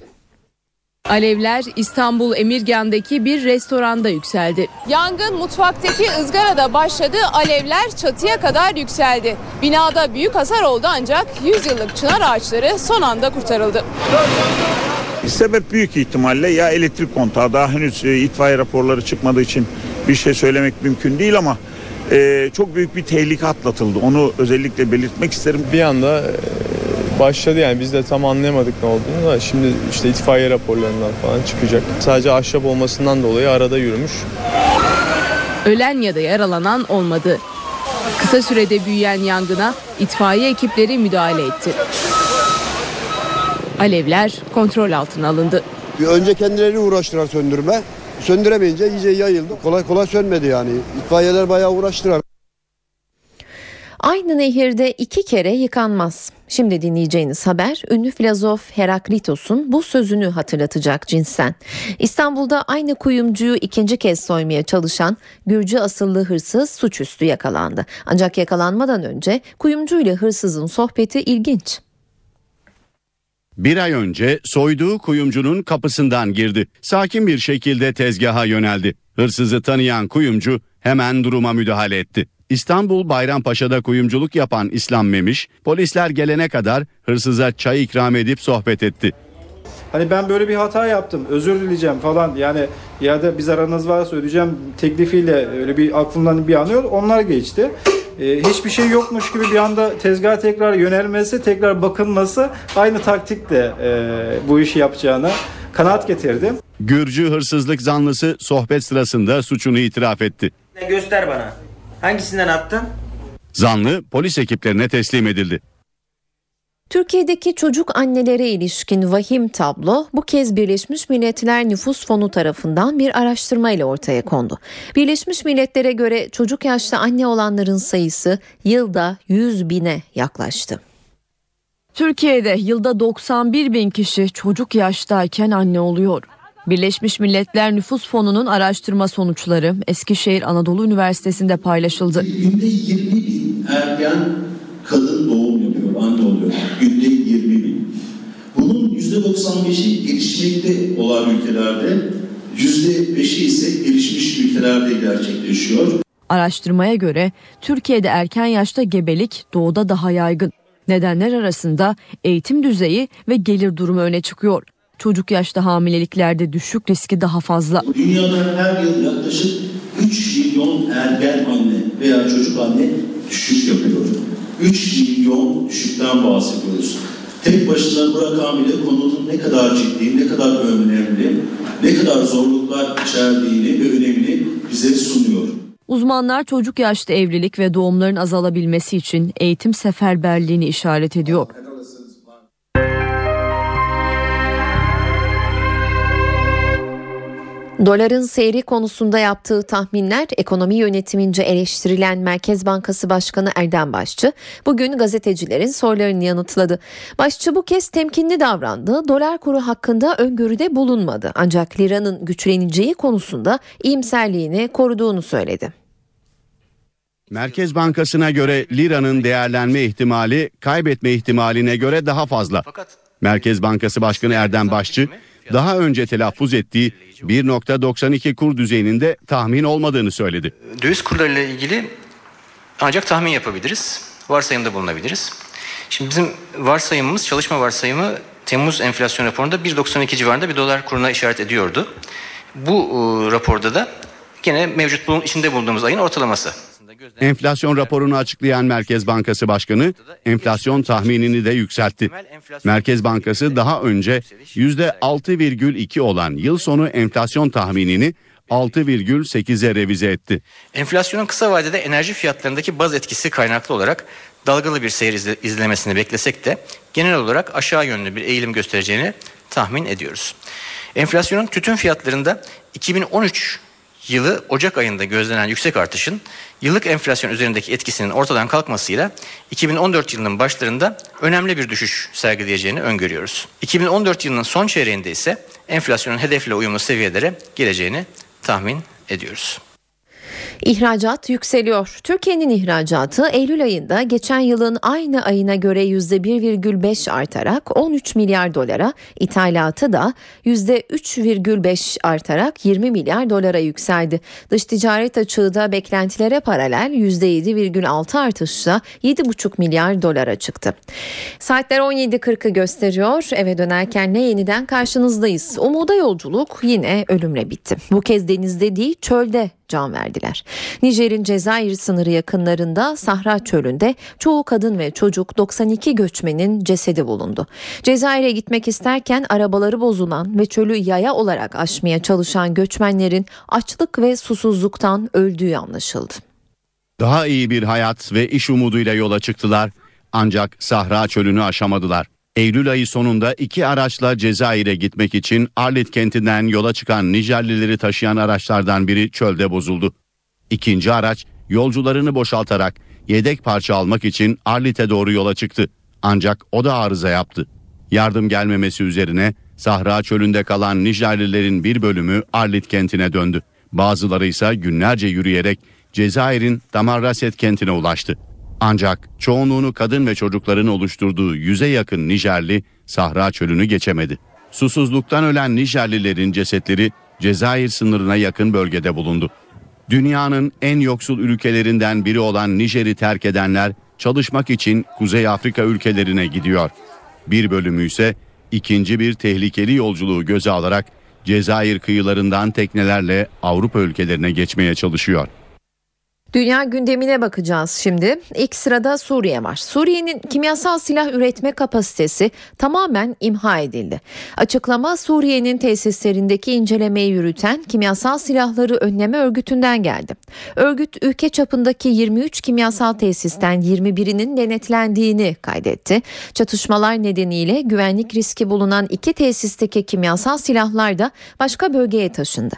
Alevler İstanbul Emirgan'daki bir restoranda yükseldi. Yangın mutfaktaki ızgarada başladı, alevler çatıya kadar yükseldi. Binada büyük hasar oldu ancak 100 yıllık çınar ağaçları son anda kurtarıldı. Sebep büyük ihtimalle ya elektrik kontağı daha henüz e, itfaiye raporları çıkmadığı için bir şey söylemek mümkün değil ama e, çok büyük bir tehlike atlatıldı. Onu özellikle belirtmek isterim. Bir anda başladı yani biz de tam anlayamadık ne olduğunu da şimdi işte itfaiye raporlarından falan çıkacak. Sadece ahşap olmasından dolayı arada yürümüş. Ölen ya da yaralanan olmadı. Kısa sürede büyüyen yangına itfaiye ekipleri müdahale etti. Alevler kontrol altına alındı. Bir önce kendilerini uğraştılar söndürme. Söndüremeyince iyice yayıldı. Kolay kolay sönmedi yani. İtfaiyeler bayağı uğraştılar. Aynı nehirde iki kere yıkanmaz. Şimdi dinleyeceğiniz haber ünlü filozof Heraklitos'un bu sözünü hatırlatacak cinsten. İstanbul'da aynı kuyumcuyu ikinci kez soymaya çalışan Gürcü asıllı hırsız suçüstü yakalandı. Ancak yakalanmadan önce kuyumcuyla hırsızın sohbeti ilginç. Bir ay önce soyduğu kuyumcunun kapısından girdi. Sakin bir şekilde tezgaha yöneldi. Hırsızı tanıyan kuyumcu hemen duruma müdahale etti. İstanbul Bayrampaşa'da kuyumculuk yapan İslam Memiş, polisler gelene kadar hırsıza çay ikram edip sohbet etti. Hani ben böyle bir hata yaptım, özür dileyeceğim falan yani ya da biz aranız varsa ödeyeceğim teklifiyle öyle bir aklımdan bir anıyor. Onlar geçti. Ee, hiçbir şey yokmuş gibi bir anda tezgah tekrar yönelmesi, tekrar bakılması aynı taktikle e, bu işi yapacağına kanaat getirdim. Gürcü hırsızlık zanlısı sohbet sırasında suçunu itiraf etti. Göster bana. Hangisinden attın? Zanlı polis ekiplerine teslim edildi. Türkiye'deki çocuk annelere ilişkin vahim tablo bu kez Birleşmiş Milletler Nüfus Fonu tarafından bir araştırma ile ortaya kondu. Birleşmiş Milletler'e göre çocuk yaşta anne olanların sayısı yılda 100 bine yaklaştı. Türkiye'de yılda 91 bin kişi çocuk yaştayken anne oluyor. Birleşmiş Milletler Nüfus Fonu'nun araştırma sonuçları Eskişehir Anadolu Üniversitesi'nde paylaşıldı. Günde 20 bin ergen kadın doğum yapıyor, anne oluyor. Günde 20 bin. Bunun %95'i gelişmekte olan ülkelerde, %5'i ise gelişmiş ülkelerde gerçekleşiyor. Araştırmaya göre Türkiye'de erken yaşta gebelik doğuda daha yaygın. Nedenler arasında eğitim düzeyi ve gelir durumu öne çıkıyor. Çocuk yaşta hamileliklerde düşük riski daha fazla. Dünyada her yıl yaklaşık 3 milyon ergen anne veya çocuk anne düşük yapıyor. 3 milyon düşükten bahsediyoruz. Tek başına bu rakam bile konunun ne kadar ciddi, ne kadar önemli, ne kadar zorluklar içerdiğini ve önemini bize sunuyor. Uzmanlar çocuk yaşta evlilik ve doğumların azalabilmesi için eğitim seferberliğini işaret ediyor. Doların seyri konusunda yaptığı tahminler ekonomi yönetimince eleştirilen Merkez Bankası Başkanı Erdem Başçı bugün gazetecilerin sorularını yanıtladı. Başçı bu kez temkinli davrandı. Dolar kuru hakkında öngörüde bulunmadı. Ancak liranın güçleneceği konusunda iyimserliğini koruduğunu söyledi. Merkez Bankası'na göre liranın değerlenme ihtimali kaybetme ihtimaline göre daha fazla. Merkez Bankası Başkanı Erdem Başçı daha önce telaffuz ettiği 1.92 kur düzeyinde tahmin olmadığını söyledi. Döviz kurlarıyla ilgili ancak tahmin yapabiliriz. Varsayımda bulunabiliriz. Şimdi bizim varsayımımız, çalışma varsayımı Temmuz enflasyon raporunda 1.92 civarında bir dolar kuruna işaret ediyordu. Bu e, raporda da gene mevcut bulun, içinde bulunduğumuz ayın ortalaması. Enflasyon raporunu açıklayan Merkez Bankası Başkanı enflasyon tahminini de yükseltti. Merkez Bankası daha önce %6,2 olan yıl sonu enflasyon tahminini 6,8'e revize etti. Enflasyonun kısa vadede enerji fiyatlarındaki baz etkisi kaynaklı olarak dalgalı bir seyir izle, izlemesini beklesek de genel olarak aşağı yönlü bir eğilim göstereceğini tahmin ediyoruz. Enflasyonun tütün fiyatlarında 2013 yılı Ocak ayında gözlenen yüksek artışın yıllık enflasyon üzerindeki etkisinin ortadan kalkmasıyla 2014 yılının başlarında önemli bir düşüş sergileyeceğini öngörüyoruz. 2014 yılının son çeyreğinde ise enflasyonun hedefle uyumlu seviyelere geleceğini tahmin ediyoruz. İhracat yükseliyor. Türkiye'nin ihracatı Eylül ayında geçen yılın aynı ayına göre %1,5 artarak 13 milyar dolara, ithalatı da %3,5 artarak 20 milyar dolara yükseldi. Dış ticaret açığı da beklentilere paralel %7,6 artışla 7,5 milyar dolara çıktı. Saatler 17.40'ı gösteriyor. Eve dönerken ne yeniden karşınızdayız. Umuda yolculuk yine ölümle bitti. Bu kez denizde değil çölde can verdiler. Nijer'in Cezayir sınırı yakınlarında Sahra Çölü'nde çoğu kadın ve çocuk 92 göçmenin cesedi bulundu. Cezayir'e gitmek isterken arabaları bozulan ve çölü yaya olarak aşmaya çalışan göçmenlerin açlık ve susuzluktan öldüğü anlaşıldı. Daha iyi bir hayat ve iş umuduyla yola çıktılar ancak Sahra Çölü'nü aşamadılar. Eylül ayı sonunda iki araçla Cezayir'e gitmek için Arlit kentinden yola çıkan Nijerlileri taşıyan araçlardan biri çölde bozuldu. İkinci araç yolcularını boşaltarak yedek parça almak için Arlit'e doğru yola çıktı. Ancak o da arıza yaptı. Yardım gelmemesi üzerine Sahra çölünde kalan Nijerlilerin bir bölümü Arlit kentine döndü. Bazıları ise günlerce yürüyerek Cezayir'in Tamarraset kentine ulaştı. Ancak çoğunluğunu kadın ve çocukların oluşturduğu yüze yakın Nijerli Sahra çölünü geçemedi. Susuzluktan ölen Nijerlilerin cesetleri Cezayir sınırına yakın bölgede bulundu. Dünyanın en yoksul ülkelerinden biri olan Nijer'i terk edenler çalışmak için Kuzey Afrika ülkelerine gidiyor. Bir bölümü ise ikinci bir tehlikeli yolculuğu göze alarak Cezayir kıyılarından teknelerle Avrupa ülkelerine geçmeye çalışıyor. Dünya gündemine bakacağız şimdi. İlk sırada Suriye var. Suriye'nin kimyasal silah üretme kapasitesi tamamen imha edildi. Açıklama Suriye'nin tesislerindeki incelemeyi yürüten kimyasal silahları önleme örgütünden geldi. Örgüt ülke çapındaki 23 kimyasal tesisten 21'inin denetlendiğini kaydetti. Çatışmalar nedeniyle güvenlik riski bulunan iki tesisteki kimyasal silahlar da başka bölgeye taşındı.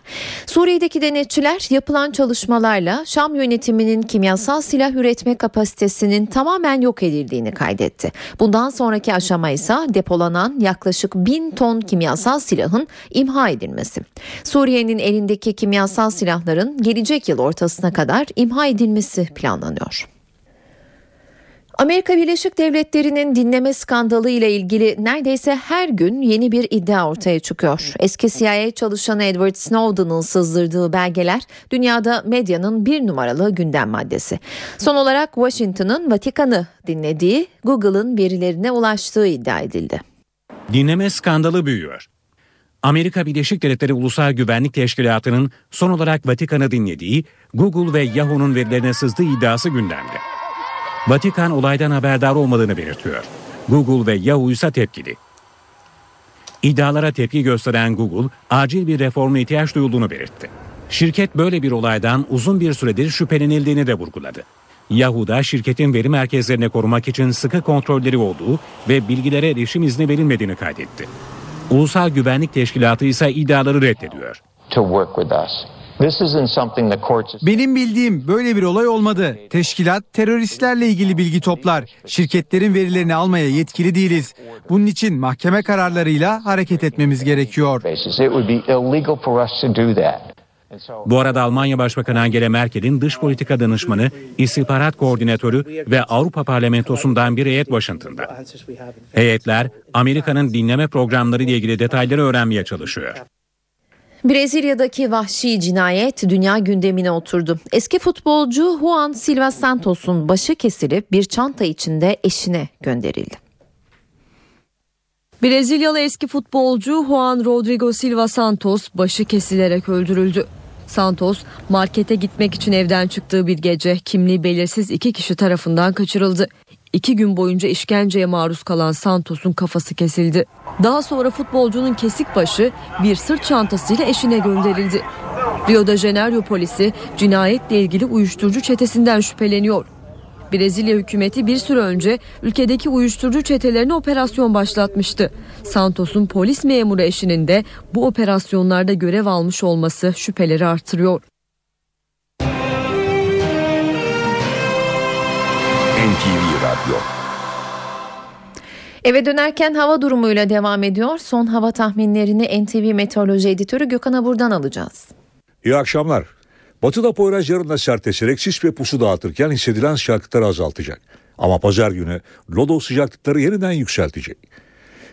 Suriye'deki denetçiler yapılan çalışmalarla Şam yönetimi yönetiminin kimyasal silah üretme kapasitesinin tamamen yok edildiğini kaydetti. Bundan sonraki aşama ise depolanan yaklaşık bin ton kimyasal silahın imha edilmesi. Suriye'nin elindeki kimyasal silahların gelecek yıl ortasına kadar imha edilmesi planlanıyor. Amerika Birleşik Devletleri'nin dinleme skandalı ile ilgili neredeyse her gün yeni bir iddia ortaya çıkıyor. Eski CIA çalışanı Edward Snowden'ın sızdırdığı belgeler dünyada medyanın bir numaralı gündem maddesi. Son olarak Washington'ın Vatikan'ı dinlediği Google'ın verilerine ulaştığı iddia edildi. Dinleme skandalı büyüyor. Amerika Birleşik Devletleri Ulusal Güvenlik Teşkilatı'nın son olarak Vatikan'ı dinlediği Google ve Yahoo'nun verilerine sızdığı iddiası gündemde. Vatikan olaydan haberdar olmadığını belirtiyor. Google ve Yahoo ise tepkili. İddialara tepki gösteren Google, acil bir reforma ihtiyaç duyulduğunu belirtti. Şirket böyle bir olaydan uzun bir süredir şüphelenildiğini de vurguladı. Yahoo'da şirketin veri merkezlerini korumak için sıkı kontrolleri olduğu ve bilgilere erişim izni verilmediğini kaydetti. Ulusal Güvenlik Teşkilatı ise iddiaları reddediyor. Benim bildiğim böyle bir olay olmadı. Teşkilat teröristlerle ilgili bilgi toplar. Şirketlerin verilerini almaya yetkili değiliz. Bunun için mahkeme kararlarıyla hareket etmemiz gerekiyor. Bu arada Almanya Başbakanı Angela Merkel'in dış politika danışmanı, istihbarat koordinatörü ve Avrupa Parlamentosu'ndan bir heyet Washington'da. Heyetler Amerika'nın dinleme programları ile ilgili detayları öğrenmeye çalışıyor. Brezilya'daki vahşi cinayet dünya gündemine oturdu. Eski futbolcu Juan Silva Santos'un başı kesilip bir çanta içinde eşine gönderildi. Brezilyalı eski futbolcu Juan Rodrigo Silva Santos başı kesilerek öldürüldü. Santos markete gitmek için evden çıktığı bir gece kimliği belirsiz iki kişi tarafından kaçırıldı. İki gün boyunca işkenceye maruz kalan Santos'un kafası kesildi. Daha sonra futbolcunun kesik başı bir sırt çantasıyla eşine gönderildi. Rio de Janeiro polisi cinayetle ilgili uyuşturucu çetesinden şüpheleniyor. Brezilya hükümeti bir süre önce ülkedeki uyuşturucu çetelerine operasyon başlatmıştı. Santos'un polis memuru eşinin de bu operasyonlarda görev almış olması şüpheleri artırıyor. NTV Radyo Eve dönerken hava durumuyla devam ediyor. Son hava tahminlerini NTV Meteoroloji Editörü Gökhan Abur'dan alacağız. İyi akşamlar. Batıda Poyraz yarın da sertleşerek sis ve pusu dağıtırken hissedilen sıcaklıkları azaltacak. Ama pazar günü lodo sıcaklıkları yeniden yükseltecek.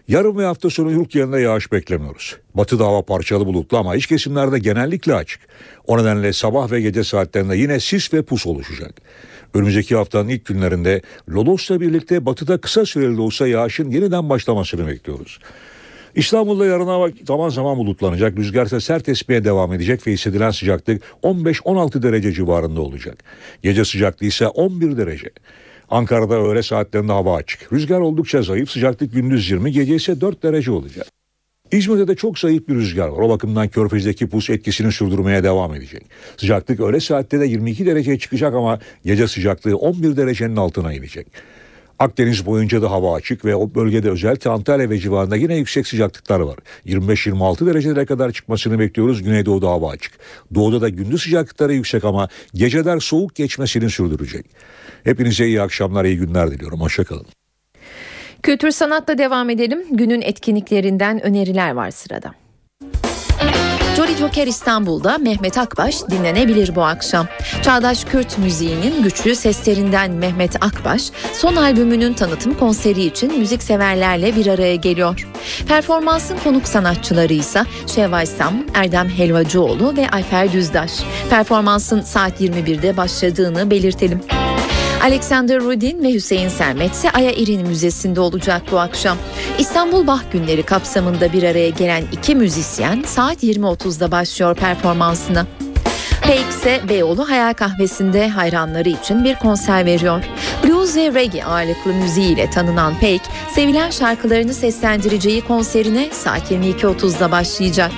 Yarın ve hafta sonu yurt yerinde yağış beklemiyoruz. Batıda hava parçalı bulutlu ama iç kesimlerde genellikle açık. O nedenle sabah ve gece saatlerinde yine sis ve pus oluşacak. Önümüzdeki haftanın ilk günlerinde Lodos'la birlikte batıda kısa süreli de olsa yağışın yeniden başlamasını bekliyoruz. İstanbul'da yarın hava zaman zaman bulutlanacak. Rüzgar ise sert esmeye devam edecek ve hissedilen sıcaklık 15-16 derece civarında olacak. Gece sıcaklığı ise 11 derece. Ankara'da öğle saatlerinde hava açık. Rüzgar oldukça zayıf. Sıcaklık gündüz 20, gece ise 4 derece olacak. İzmir'de de çok zayıf bir rüzgar var. O bakımdan körfezdeki pus etkisini sürdürmeye devam edecek. Sıcaklık öğle saatte de 22 dereceye çıkacak ama gece sıcaklığı 11 derecenin altına inecek. Akdeniz boyunca da hava açık ve o bölgede özellikle Antalya ve civarında yine yüksek sıcaklıklar var. 25-26 derecelere kadar çıkmasını bekliyoruz. Güneydoğu'da hava açık. Doğuda da gündüz sıcaklıkları yüksek ama geceler soğuk geçmesini sürdürecek. Hepinize iyi akşamlar, iyi günler diliyorum. Hoşçakalın. Kültür sanatla devam edelim. Günün etkinliklerinden öneriler var sırada. Jolly Joker İstanbul'da Mehmet Akbaş dinlenebilir bu akşam. Çağdaş Kürt müziğinin güçlü seslerinden Mehmet Akbaş son albümünün tanıtım konseri için müzikseverlerle bir araya geliyor. Performansın konuk sanatçıları ise Şevval Sam, Erdem Helvacıoğlu ve Ayfer Düzdaş. Performansın saat 21'de başladığını belirtelim. Alexander Rudin ve Hüseyin Sermet ise Aya İrin Müzesi'nde olacak bu akşam. İstanbul Bah Günleri kapsamında bir araya gelen iki müzisyen saat 20.30'da başlıyor performansına. Peik ise Beyoğlu Hayal Kahvesi'nde hayranları için bir konser veriyor. Blues ve reggae ağırlıklı müziğiyle tanınan Peik, sevilen şarkılarını seslendireceği konserine saat 22.30'da başlayacak.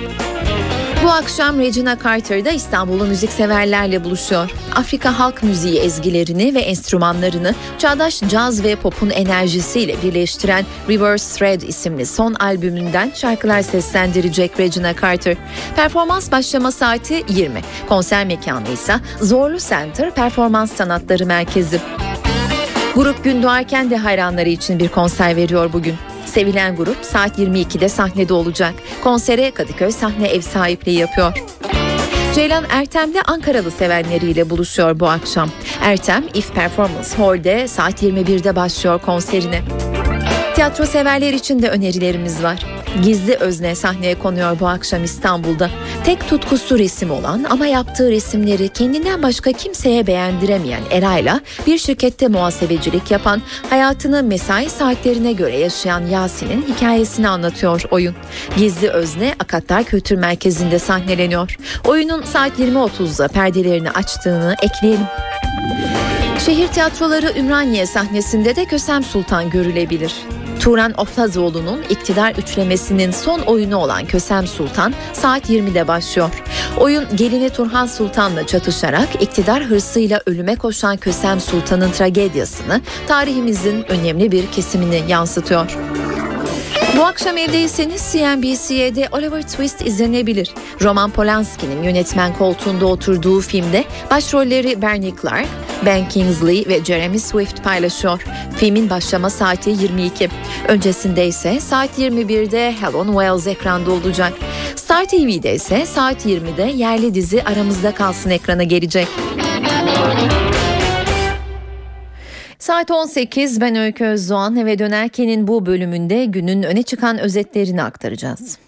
Bu akşam Regina Carter'da İstanbul'u müzikseverlerle buluşuyor. Afrika halk müziği ezgilerini ve enstrümanlarını çağdaş caz ve popun enerjisiyle birleştiren Reverse Thread isimli son albümünden şarkılar seslendirecek Regina Carter. Performans başlama saati 20. Konser mekanı ise Zorlu Center Performans Sanatları Merkezi. Grup gün doğarken de hayranları için bir konser veriyor bugün. Sevilen grup saat 22'de sahnede olacak. Konsere Kadıköy sahne ev sahipliği yapıyor. Ceylan Ertem de Ankaralı sevenleriyle buluşuyor bu akşam. Ertem If Performance Hall'de saat 21'de başlıyor konserine. Tiyatro severler için de önerilerimiz var. Gizli özne sahneye konuyor bu akşam İstanbul'da. Tek tutkusu resim olan ama yaptığı resimleri kendinden başka kimseye beğendiremeyen Eray'la bir şirkette muhasebecilik yapan, hayatını mesai saatlerine göre yaşayan Yasin'in hikayesini anlatıyor oyun. Gizli özne Akatlar Kültür Merkezi'nde sahneleniyor. Oyunun saat 20.30'da perdelerini açtığını ekleyelim. Şehir tiyatroları Ümraniye sahnesinde de Kösem Sultan görülebilir. Turan Oflazoğlu'nun iktidar üçlemesinin son oyunu olan Kösem Sultan saat 20'de başlıyor. Oyun gelini Turhan Sultan'la çatışarak iktidar hırsıyla ölüme koşan Kösem Sultan'ın tragediyasını tarihimizin önemli bir kesimini yansıtıyor. Bu akşam evdeyseniz CNBC'de Oliver Twist izlenebilir. Roman Polanski'nin yönetmen koltuğunda oturduğu filmde başrolleri Bernie Clark, Ben Kingsley ve Jeremy Swift paylaşıyor. Filmin başlama saati 22. Öncesinde ise saat 21'de Helen Wells ekranda olacak. Star TV'de ise saat 20'de yerli dizi Aramızda Kalsın ekrana gelecek. Saat 18 ben Öykü Özdoğan eve dönerkenin bu bölümünde günün öne çıkan özetlerini aktaracağız.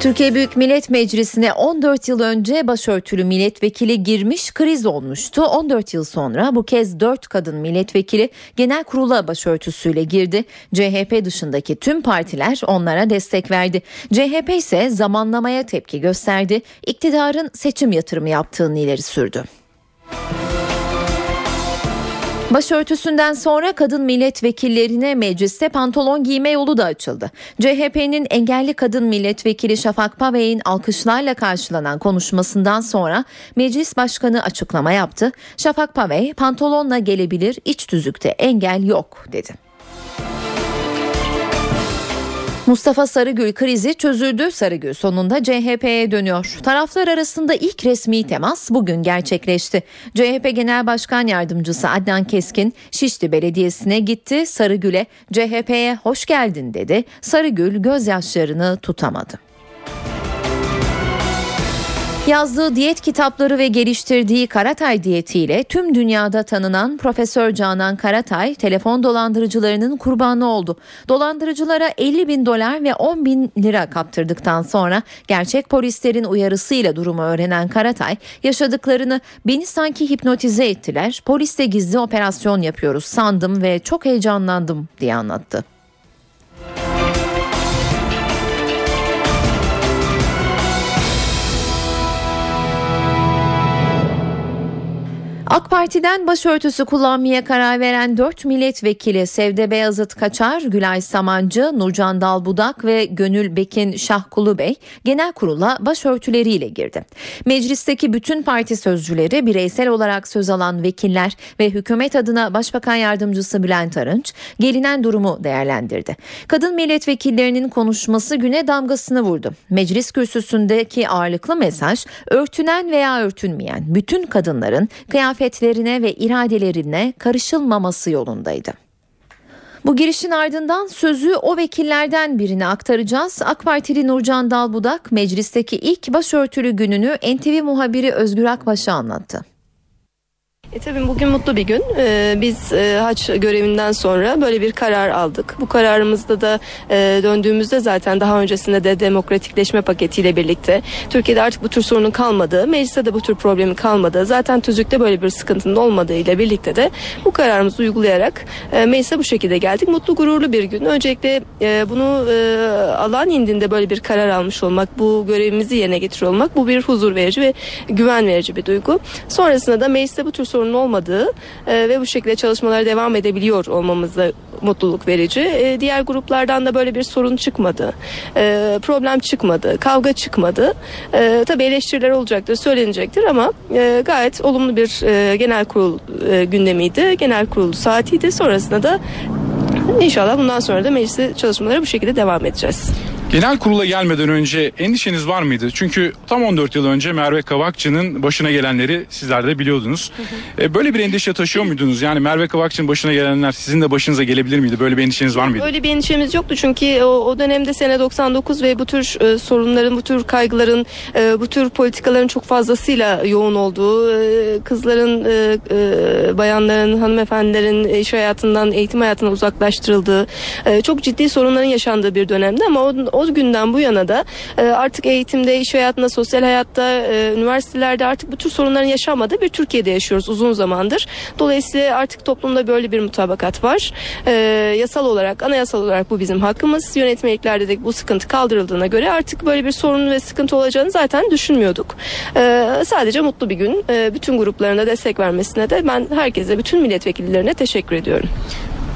Türkiye Büyük Millet Meclisi'ne 14 yıl önce başörtülü milletvekili girmiş kriz olmuştu. 14 yıl sonra bu kez 4 kadın milletvekili genel kurula başörtüsüyle girdi. CHP dışındaki tüm partiler onlara destek verdi. CHP ise zamanlamaya tepki gösterdi. İktidarın seçim yatırımı yaptığını ileri sürdü. Başörtüsünden sonra kadın milletvekillerine mecliste pantolon giyme yolu da açıldı. CHP'nin engelli kadın milletvekili Şafak Pavey'in alkışlarla karşılanan konuşmasından sonra meclis başkanı açıklama yaptı. Şafak Pavey pantolonla gelebilir iç tüzükte engel yok dedi. Mustafa Sarıgül krizi çözüldü. Sarıgül sonunda CHP'ye dönüyor. Taraflar arasında ilk resmi temas bugün gerçekleşti. CHP Genel Başkan Yardımcısı Adnan Keskin Şişli Belediyesi'ne gitti. Sarıgül'e CHP'ye hoş geldin dedi. Sarıgül gözyaşlarını tutamadı. Yazdığı diyet kitapları ve geliştirdiği Karatay diyetiyle tüm dünyada tanınan Profesör Canan Karatay telefon dolandırıcılarının kurbanı oldu. Dolandırıcılara 50 bin dolar ve 10 bin lira kaptırdıktan sonra gerçek polislerin uyarısıyla durumu öğrenen Karatay yaşadıklarını beni sanki hipnotize ettiler. Polisle gizli operasyon yapıyoruz sandım ve çok heyecanlandım diye anlattı. AK Parti'den başörtüsü kullanmaya karar veren 4 milletvekili Sevde Beyazıt Kaçar, Gülay Samancı, Nurcan Dalbudak ve Gönül Bekin Şahkulu Bey genel kurula başörtüleriyle girdi. Meclisteki bütün parti sözcüleri bireysel olarak söz alan vekiller ve hükümet adına Başbakan Yardımcısı Bülent Arınç gelinen durumu değerlendirdi. Kadın milletvekillerinin konuşması güne damgasını vurdu. Meclis kürsüsündeki ağırlıklı mesaj örtünen veya örtünmeyen bütün kadınların kıyafet kıyafetlerine ve iradelerine karışılmaması yolundaydı. Bu girişin ardından sözü o vekillerden birine aktaracağız. AK Partili Nurcan Dalbudak meclisteki ilk başörtülü gününü NTV muhabiri Özgür Akbaş'a anlattı. E tabii bugün mutlu bir gün. Ee, biz e, haç görevinden sonra böyle bir karar aldık. Bu kararımızda da e, döndüğümüzde zaten daha öncesinde de demokratikleşme paketiyle birlikte Türkiye'de artık bu tür sorunun kalmadığı, mecliste de bu tür problemin kalmadığı, zaten tüzükte böyle bir sıkıntının olmadığı ile birlikte de bu kararımızı uygulayarak e, meclise bu şekilde geldik. Mutlu gururlu bir gün. Öncelikle e, bunu e, alan indinde böyle bir karar almış olmak, bu görevimizi yerine getiriyor olmak bu bir huzur verici ve güven verici bir duygu. Sonrasında da mecliste bu tür sorun olmadığı e, ve bu şekilde çalışmalara devam edebiliyor olmamızda mutluluk verici. E, diğer gruplardan da böyle bir sorun çıkmadı. E, problem çıkmadı. Kavga çıkmadı. E, tabii eleştiriler olacaktır, söylenecektir ama e, gayet olumlu bir e, genel kurul e, gündemiydi. Genel kurul saatiydi. Sonrasında da İnşallah bundan sonra da meclis çalışmaları bu şekilde devam edeceğiz. Genel kurula gelmeden önce endişeniz var mıydı? Çünkü tam 14 yıl önce Merve Kavakçı'nın başına gelenleri sizler de biliyordunuz. E, Böyle bir endişe taşıyor muydunuz? Yani Merve Kavakçı'nın başına gelenler sizin de başınıza gelebilir miydi? Böyle bir endişeniz var mıydı? Öyle bir endişemiz yoktu çünkü o, o dönemde sene 99 ve bu tür e, sorunların, bu tür kaygıların, e, bu tür politikaların çok fazlasıyla yoğun olduğu, e, kızların, e, e, bayanların, hanımefendilerin iş hayatından eğitim hayatına uzaklaştırıldığı, e, çok ciddi sorunların yaşandığı bir dönemde ama o, o günden bu yana da e, artık eğitimde, iş hayatında, sosyal hayatta, e, üniversitelerde artık bu tür sorunların yaşanmadığı bir Türkiye'de yaşıyoruz uzun zamandır. Dolayısıyla artık toplumda böyle bir mutabakat var. E, yasal olarak, anayasal olarak bu bizim hakkımız. Yönetmeliklerde de bu sıkıntı kaldırıldığına göre artık böyle bir sorun ve sıkıntı olacağını zaten düşünmüyorduk. E, sadece mutlu bir gün. E, bütün gruplarına destek vermesine de ben herkese, bütün milletvekillerine teşekkür ediyorum.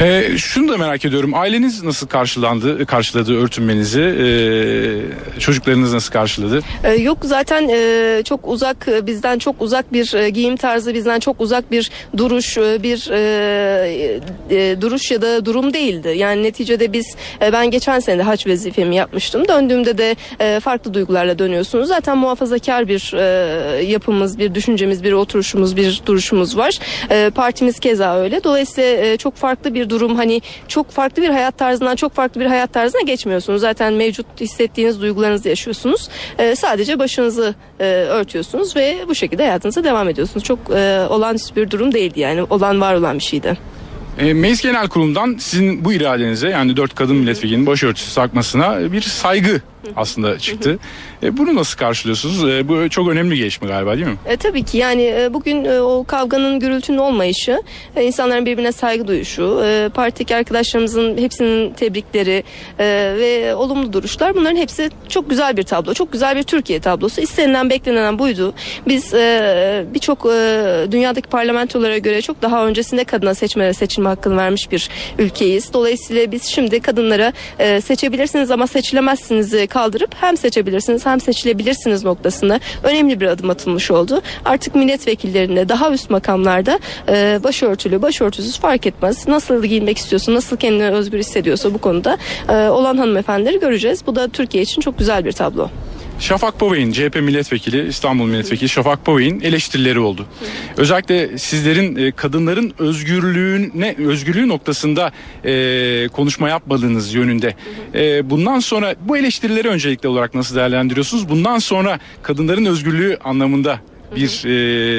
E, şunu da merak ediyorum. Aileniz nasıl karşılandı, karşıladı örtünmenizi? E, çocuklarınız nasıl karşıladı? Ee, yok zaten e, çok uzak e, bizden çok uzak bir e, giyim tarzı bizden çok uzak bir duruş e, bir e, e, duruş ya da durum değildi. Yani neticede biz e, ben geçen sene de haç vazifemi yapmıştım. Döndüğümde de e, farklı duygularla dönüyorsunuz. Zaten muhafazakar bir e, yapımız, bir düşüncemiz, bir oturuşumuz, bir duruşumuz var. E, partimiz keza öyle. Dolayısıyla e, çok farklı bir durum hani çok farklı bir hayat tarzından çok farklı bir hayat tarzına geçmiyorsunuz. Zaten mevcut hissettiğiniz duygularınızı yaşıyorsunuz. E, sadece başınızı e, örtüyorsunuz ve bu şekilde hayatınıza devam ediyorsunuz. Çok e, olağanüstü bir durum değildi yani. Olan var olan bir şeydi. E, Meclis Genel Kurulu'ndan sizin bu iradenize yani dört kadın milletvekilinin başörtüsü takmasına bir saygı aslında çıktı. E, bunu nasıl karşılıyorsunuz? E, bu çok önemli bir gelişme galiba değil mi? E, tabii ki yani e, bugün e, o kavganın gürültünün olmayışı, e, insanların birbirine saygı duyuşu, e, partideki arkadaşlarımızın hepsinin tebrikleri e, ve olumlu duruşlar bunların hepsi çok güzel bir tablo. Çok güzel bir Türkiye tablosu. İstenilen beklenen buydu. Biz e, birçok e, dünyadaki parlamentolara göre çok daha öncesinde kadına seçme seçilme hakkını vermiş bir ülkeyiz. Dolayısıyla biz şimdi kadınlara e, seçebilirsiniz ama seçilemezsiniz kaldırıp hem seçebilirsiniz hem seçilebilirsiniz noktasında önemli bir adım atılmış oldu. Artık milletvekillerinde daha üst makamlarda e, başörtülü, başörtüsüz fark etmez. Nasıl giyinmek istiyorsa, nasıl kendini özgür hissediyorsa bu konuda e, olan hanımefendileri göreceğiz. Bu da Türkiye için çok güzel bir tablo. Şafak Pavey'in CHP milletvekili, İstanbul milletvekili Şafak Pavey'in eleştirileri oldu. Özellikle sizlerin e, kadınların özgürlüğüne özgürlüğü noktasında e, konuşma yapmadığınız yönünde. E, bundan sonra bu eleştirileri öncelikli olarak nasıl değerlendiriyorsunuz? Bundan sonra kadınların özgürlüğü anlamında bir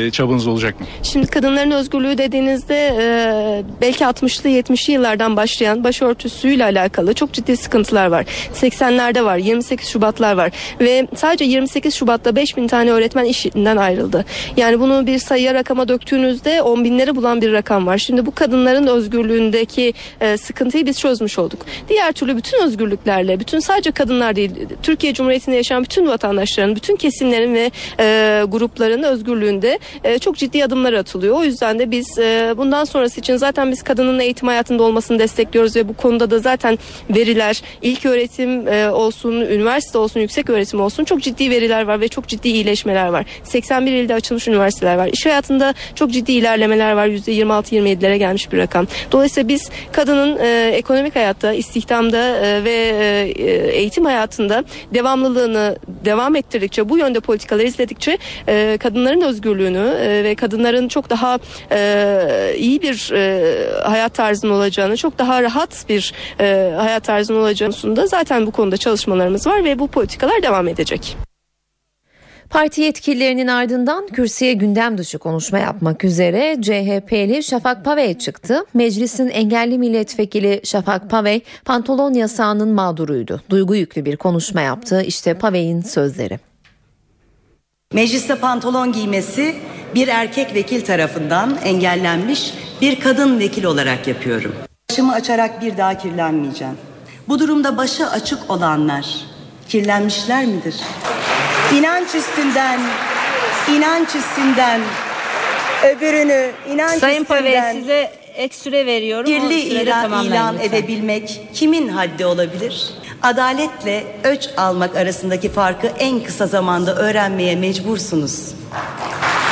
e, çabanız olacak mı? Şimdi kadınların özgürlüğü dediğinizde e, belki 60'lı 70'li yıllardan başlayan başörtüsüyle alakalı çok ciddi sıkıntılar var. 80'lerde var, 28 Şubatlar var ve sadece 28 Şubat'ta 5000 tane öğretmen işinden ayrıldı. Yani bunu bir sayıya rakama döktüğünüzde 10 binleri bulan bir rakam var. Şimdi bu kadınların özgürlüğündeki e, sıkıntıyı biz çözmüş olduk. Diğer türlü bütün özgürlüklerle, bütün sadece kadınlar değil, Türkiye Cumhuriyeti'nde yaşayan bütün vatandaşların, bütün kesimlerin ve e, grupların özgürlüğünde e, çok ciddi adımlar atılıyor. O yüzden de biz e, bundan sonrası için zaten biz kadının eğitim hayatında olmasını destekliyoruz ve bu konuda da zaten veriler ilk öğretim e, olsun, üniversite olsun, yüksek öğretim olsun çok ciddi veriler var ve çok ciddi iyileşmeler var. 81 ilde açılmış üniversiteler var. İş hayatında çok ciddi ilerlemeler var. %26-27'lere gelmiş bir rakam. Dolayısıyla biz kadının e, ekonomik hayatta, istihdamda e, ve e, eğitim hayatında devamlılığını devam ettirdikçe, bu yönde politikalar izledikçe e, kadınların özgürlüğünü e, ve kadınların çok daha e, iyi bir e, hayat tarzının olacağını, çok daha rahat bir e, hayat tarzının olacağını zaten bu konuda çalışmalarımız var ve bu politikalar devam edecek. Parti yetkililerinin ardından kürsüye gündem dışı konuşma yapmak üzere CHP'li Şafak Pavey çıktı. Meclisin engelli milletvekili Şafak Pavey pantolon yasağının mağduruydu. Duygu yüklü bir konuşma yaptı. İşte Pavey'in sözleri. Mecliste pantolon giymesi bir erkek vekil tarafından engellenmiş bir kadın vekil olarak yapıyorum. Başımı açarak bir daha kirlenmeyeceğim. Bu durumda başı açık olanlar kirlenmişler midir? İnanç üstünden, inanç üstünden öbürünü inanç Sayın üstünden Pave size ek süre veriyorum. Kirli ilan, ilan edebilmek kimin haddi olabilir? Adaletle öç almak arasındaki farkı en kısa zamanda öğrenmeye mecbursunuz.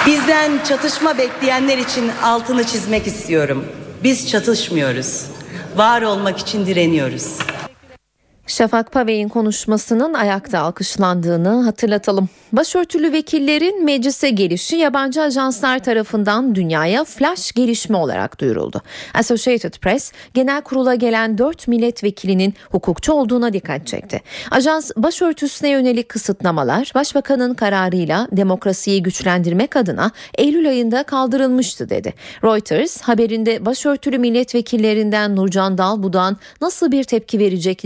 Bizden çatışma bekleyenler için altını çizmek istiyorum. Biz çatışmıyoruz. Var olmak için direniyoruz. Şafak Pavey'in konuşmasının ayakta alkışlandığını hatırlatalım. Başörtülü vekillerin meclise gelişi yabancı ajanslar tarafından dünyaya flash gelişme olarak duyuruldu. Associated Press genel kurula gelen 4 milletvekilinin hukukçu olduğuna dikkat çekti. Ajans başörtüsüne yönelik kısıtlamalar başbakanın kararıyla demokrasiyi güçlendirmek adına Eylül ayında kaldırılmıştı dedi. Reuters haberinde başörtülü milletvekillerinden Nurcan Dalbudan nasıl bir tepki verecek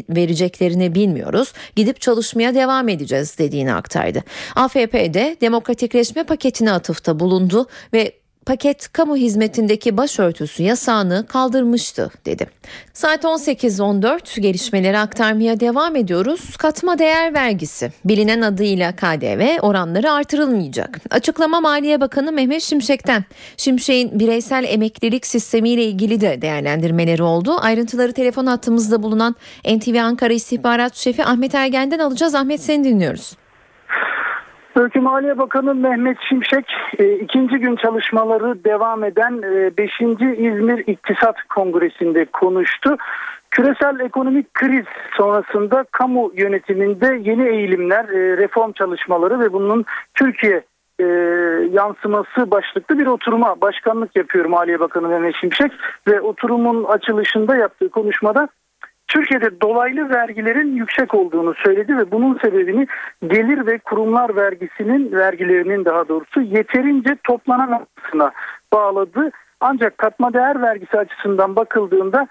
vereceklerini bilmiyoruz. Gidip çalışmaya devam edeceğiz dediğini aktardı. AFP'de demokratikleşme paketine atıfta bulundu ve paket kamu hizmetindeki başörtüsü yasağını kaldırmıştı dedi. Saat 18.14 gelişmeleri aktarmaya devam ediyoruz. Katma değer vergisi bilinen adıyla KDV oranları artırılmayacak. Açıklama Maliye Bakanı Mehmet Şimşek'ten. Şimşek'in bireysel emeklilik sistemiyle ilgili de değerlendirmeleri oldu. Ayrıntıları telefon hattımızda bulunan NTV Ankara İstihbarat Şefi Ahmet Ergen'den alacağız. Ahmet seni dinliyoruz. Ülke Maliye Bakanı Mehmet Şimşek e, ikinci gün çalışmaları devam eden 5. İzmir İktisat Kongresi'nde konuştu. Küresel ekonomik kriz sonrasında kamu yönetiminde yeni eğilimler, e, reform çalışmaları ve bunun Türkiye e, yansıması başlıklı bir oturuma başkanlık yapıyor Maliye Bakanı Mehmet Şimşek ve oturumun açılışında yaptığı konuşmada Türkiye'de dolaylı vergilerin yüksek olduğunu söyledi ve bunun sebebini gelir ve kurumlar vergisinin vergilerinin daha doğrusu yeterince toplanamamasına bağladı. Ancak katma değer vergisi açısından bakıldığında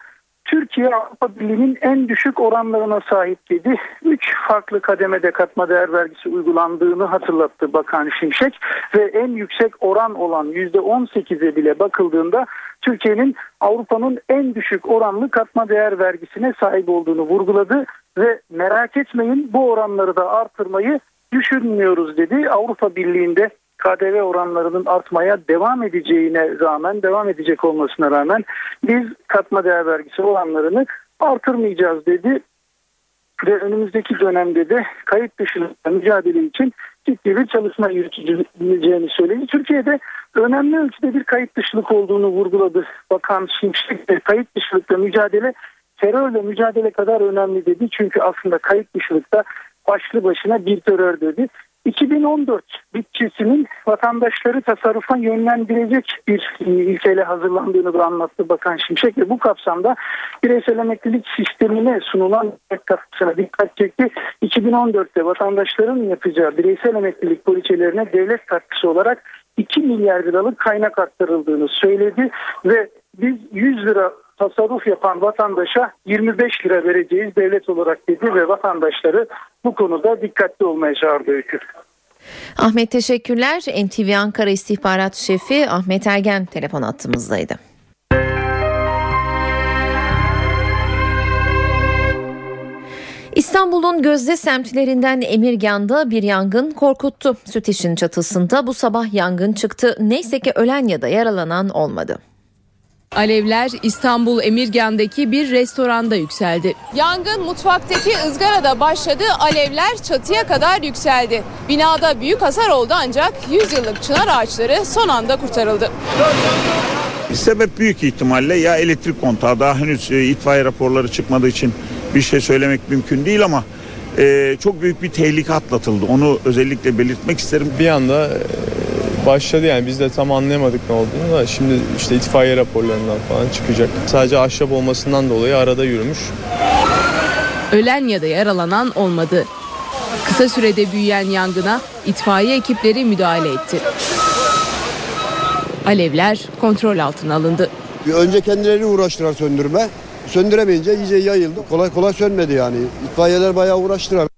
Türkiye Avrupa Birliği'nin en düşük oranlarına sahip dedi. Üç farklı kademede katma değer vergisi uygulandığını hatırlattı Bakan Şimşek ve en yüksek oran olan %18'e bile bakıldığında Türkiye'nin Avrupa'nın en düşük oranlı katma değer vergisine sahip olduğunu vurguladı ve merak etmeyin bu oranları da artırmayı düşünmüyoruz dedi. Avrupa Birliği'nde KDV oranlarının artmaya devam edeceğine rağmen, devam edecek olmasına rağmen biz katma değer vergisi oranlarını artırmayacağız dedi. Ve önümüzdeki dönemde de kayıt dışılıkla mücadele için ciddi bir çalışma yürüteceğini söyledi. Türkiye'de önemli ölçüde bir kayıt dışılık olduğunu vurguladı Bakan Şimşek ve kayıt dışılıkla mücadele terörle mücadele kadar önemli dedi. Çünkü aslında kayıt dışılıkta başlı başına bir terör dedi. 2014 bütçesinin vatandaşları tasarrufa yönlendirecek bir ilkeyle hazırlandığını da anlattı Bakan Şimşek ve bu kapsamda bireysel emeklilik sistemine sunulan katkısına dikkat çekti. 2014'te vatandaşların yapacağı bireysel emeklilik poliçelerine devlet katkısı olarak 2 milyar liralık kaynak aktarıldığını söyledi ve biz 100 lira tasarruf yapan vatandaşa 25 lira vereceğiz devlet olarak dedi ve vatandaşları bu konuda dikkatli olmaya çağırdı öykü. Ahmet teşekkürler. NTV Ankara İstihbarat Şefi Ahmet Ergen telefon attığımızdaydı. İstanbul'un gözde semtlerinden Emirgan'da bir yangın korkuttu. Süteş'in çatısında bu sabah yangın çıktı. Neyse ki ölen ya da yaralanan olmadı. Alevler İstanbul Emirgan'daki bir restoranda yükseldi. Yangın mutfaktaki ızgarada başladı, alevler çatıya kadar yükseldi. Binada büyük hasar oldu ancak 100 yıllık çınar ağaçları son anda kurtarıldı. Sebep büyük ihtimalle ya elektrik kontağı daha henüz e, itfaiye raporları çıkmadığı için bir şey söylemek mümkün değil ama e, çok büyük bir tehlike atlatıldı. Onu özellikle belirtmek isterim. Bir anda başladı yani biz de tam anlayamadık ne olduğunu da şimdi işte itfaiye raporlarından falan çıkacak. Sadece ahşap olmasından dolayı arada yürümüş. Ölen ya da yaralanan olmadı. Kısa sürede büyüyen yangına itfaiye ekipleri müdahale etti. Alevler kontrol altına alındı. Önce kendileri uğraştılar söndürme. Söndüremeyince iyice yayıldı. Kolay kolay sönmedi yani. İtfaiyeler bayağı uğraştılar.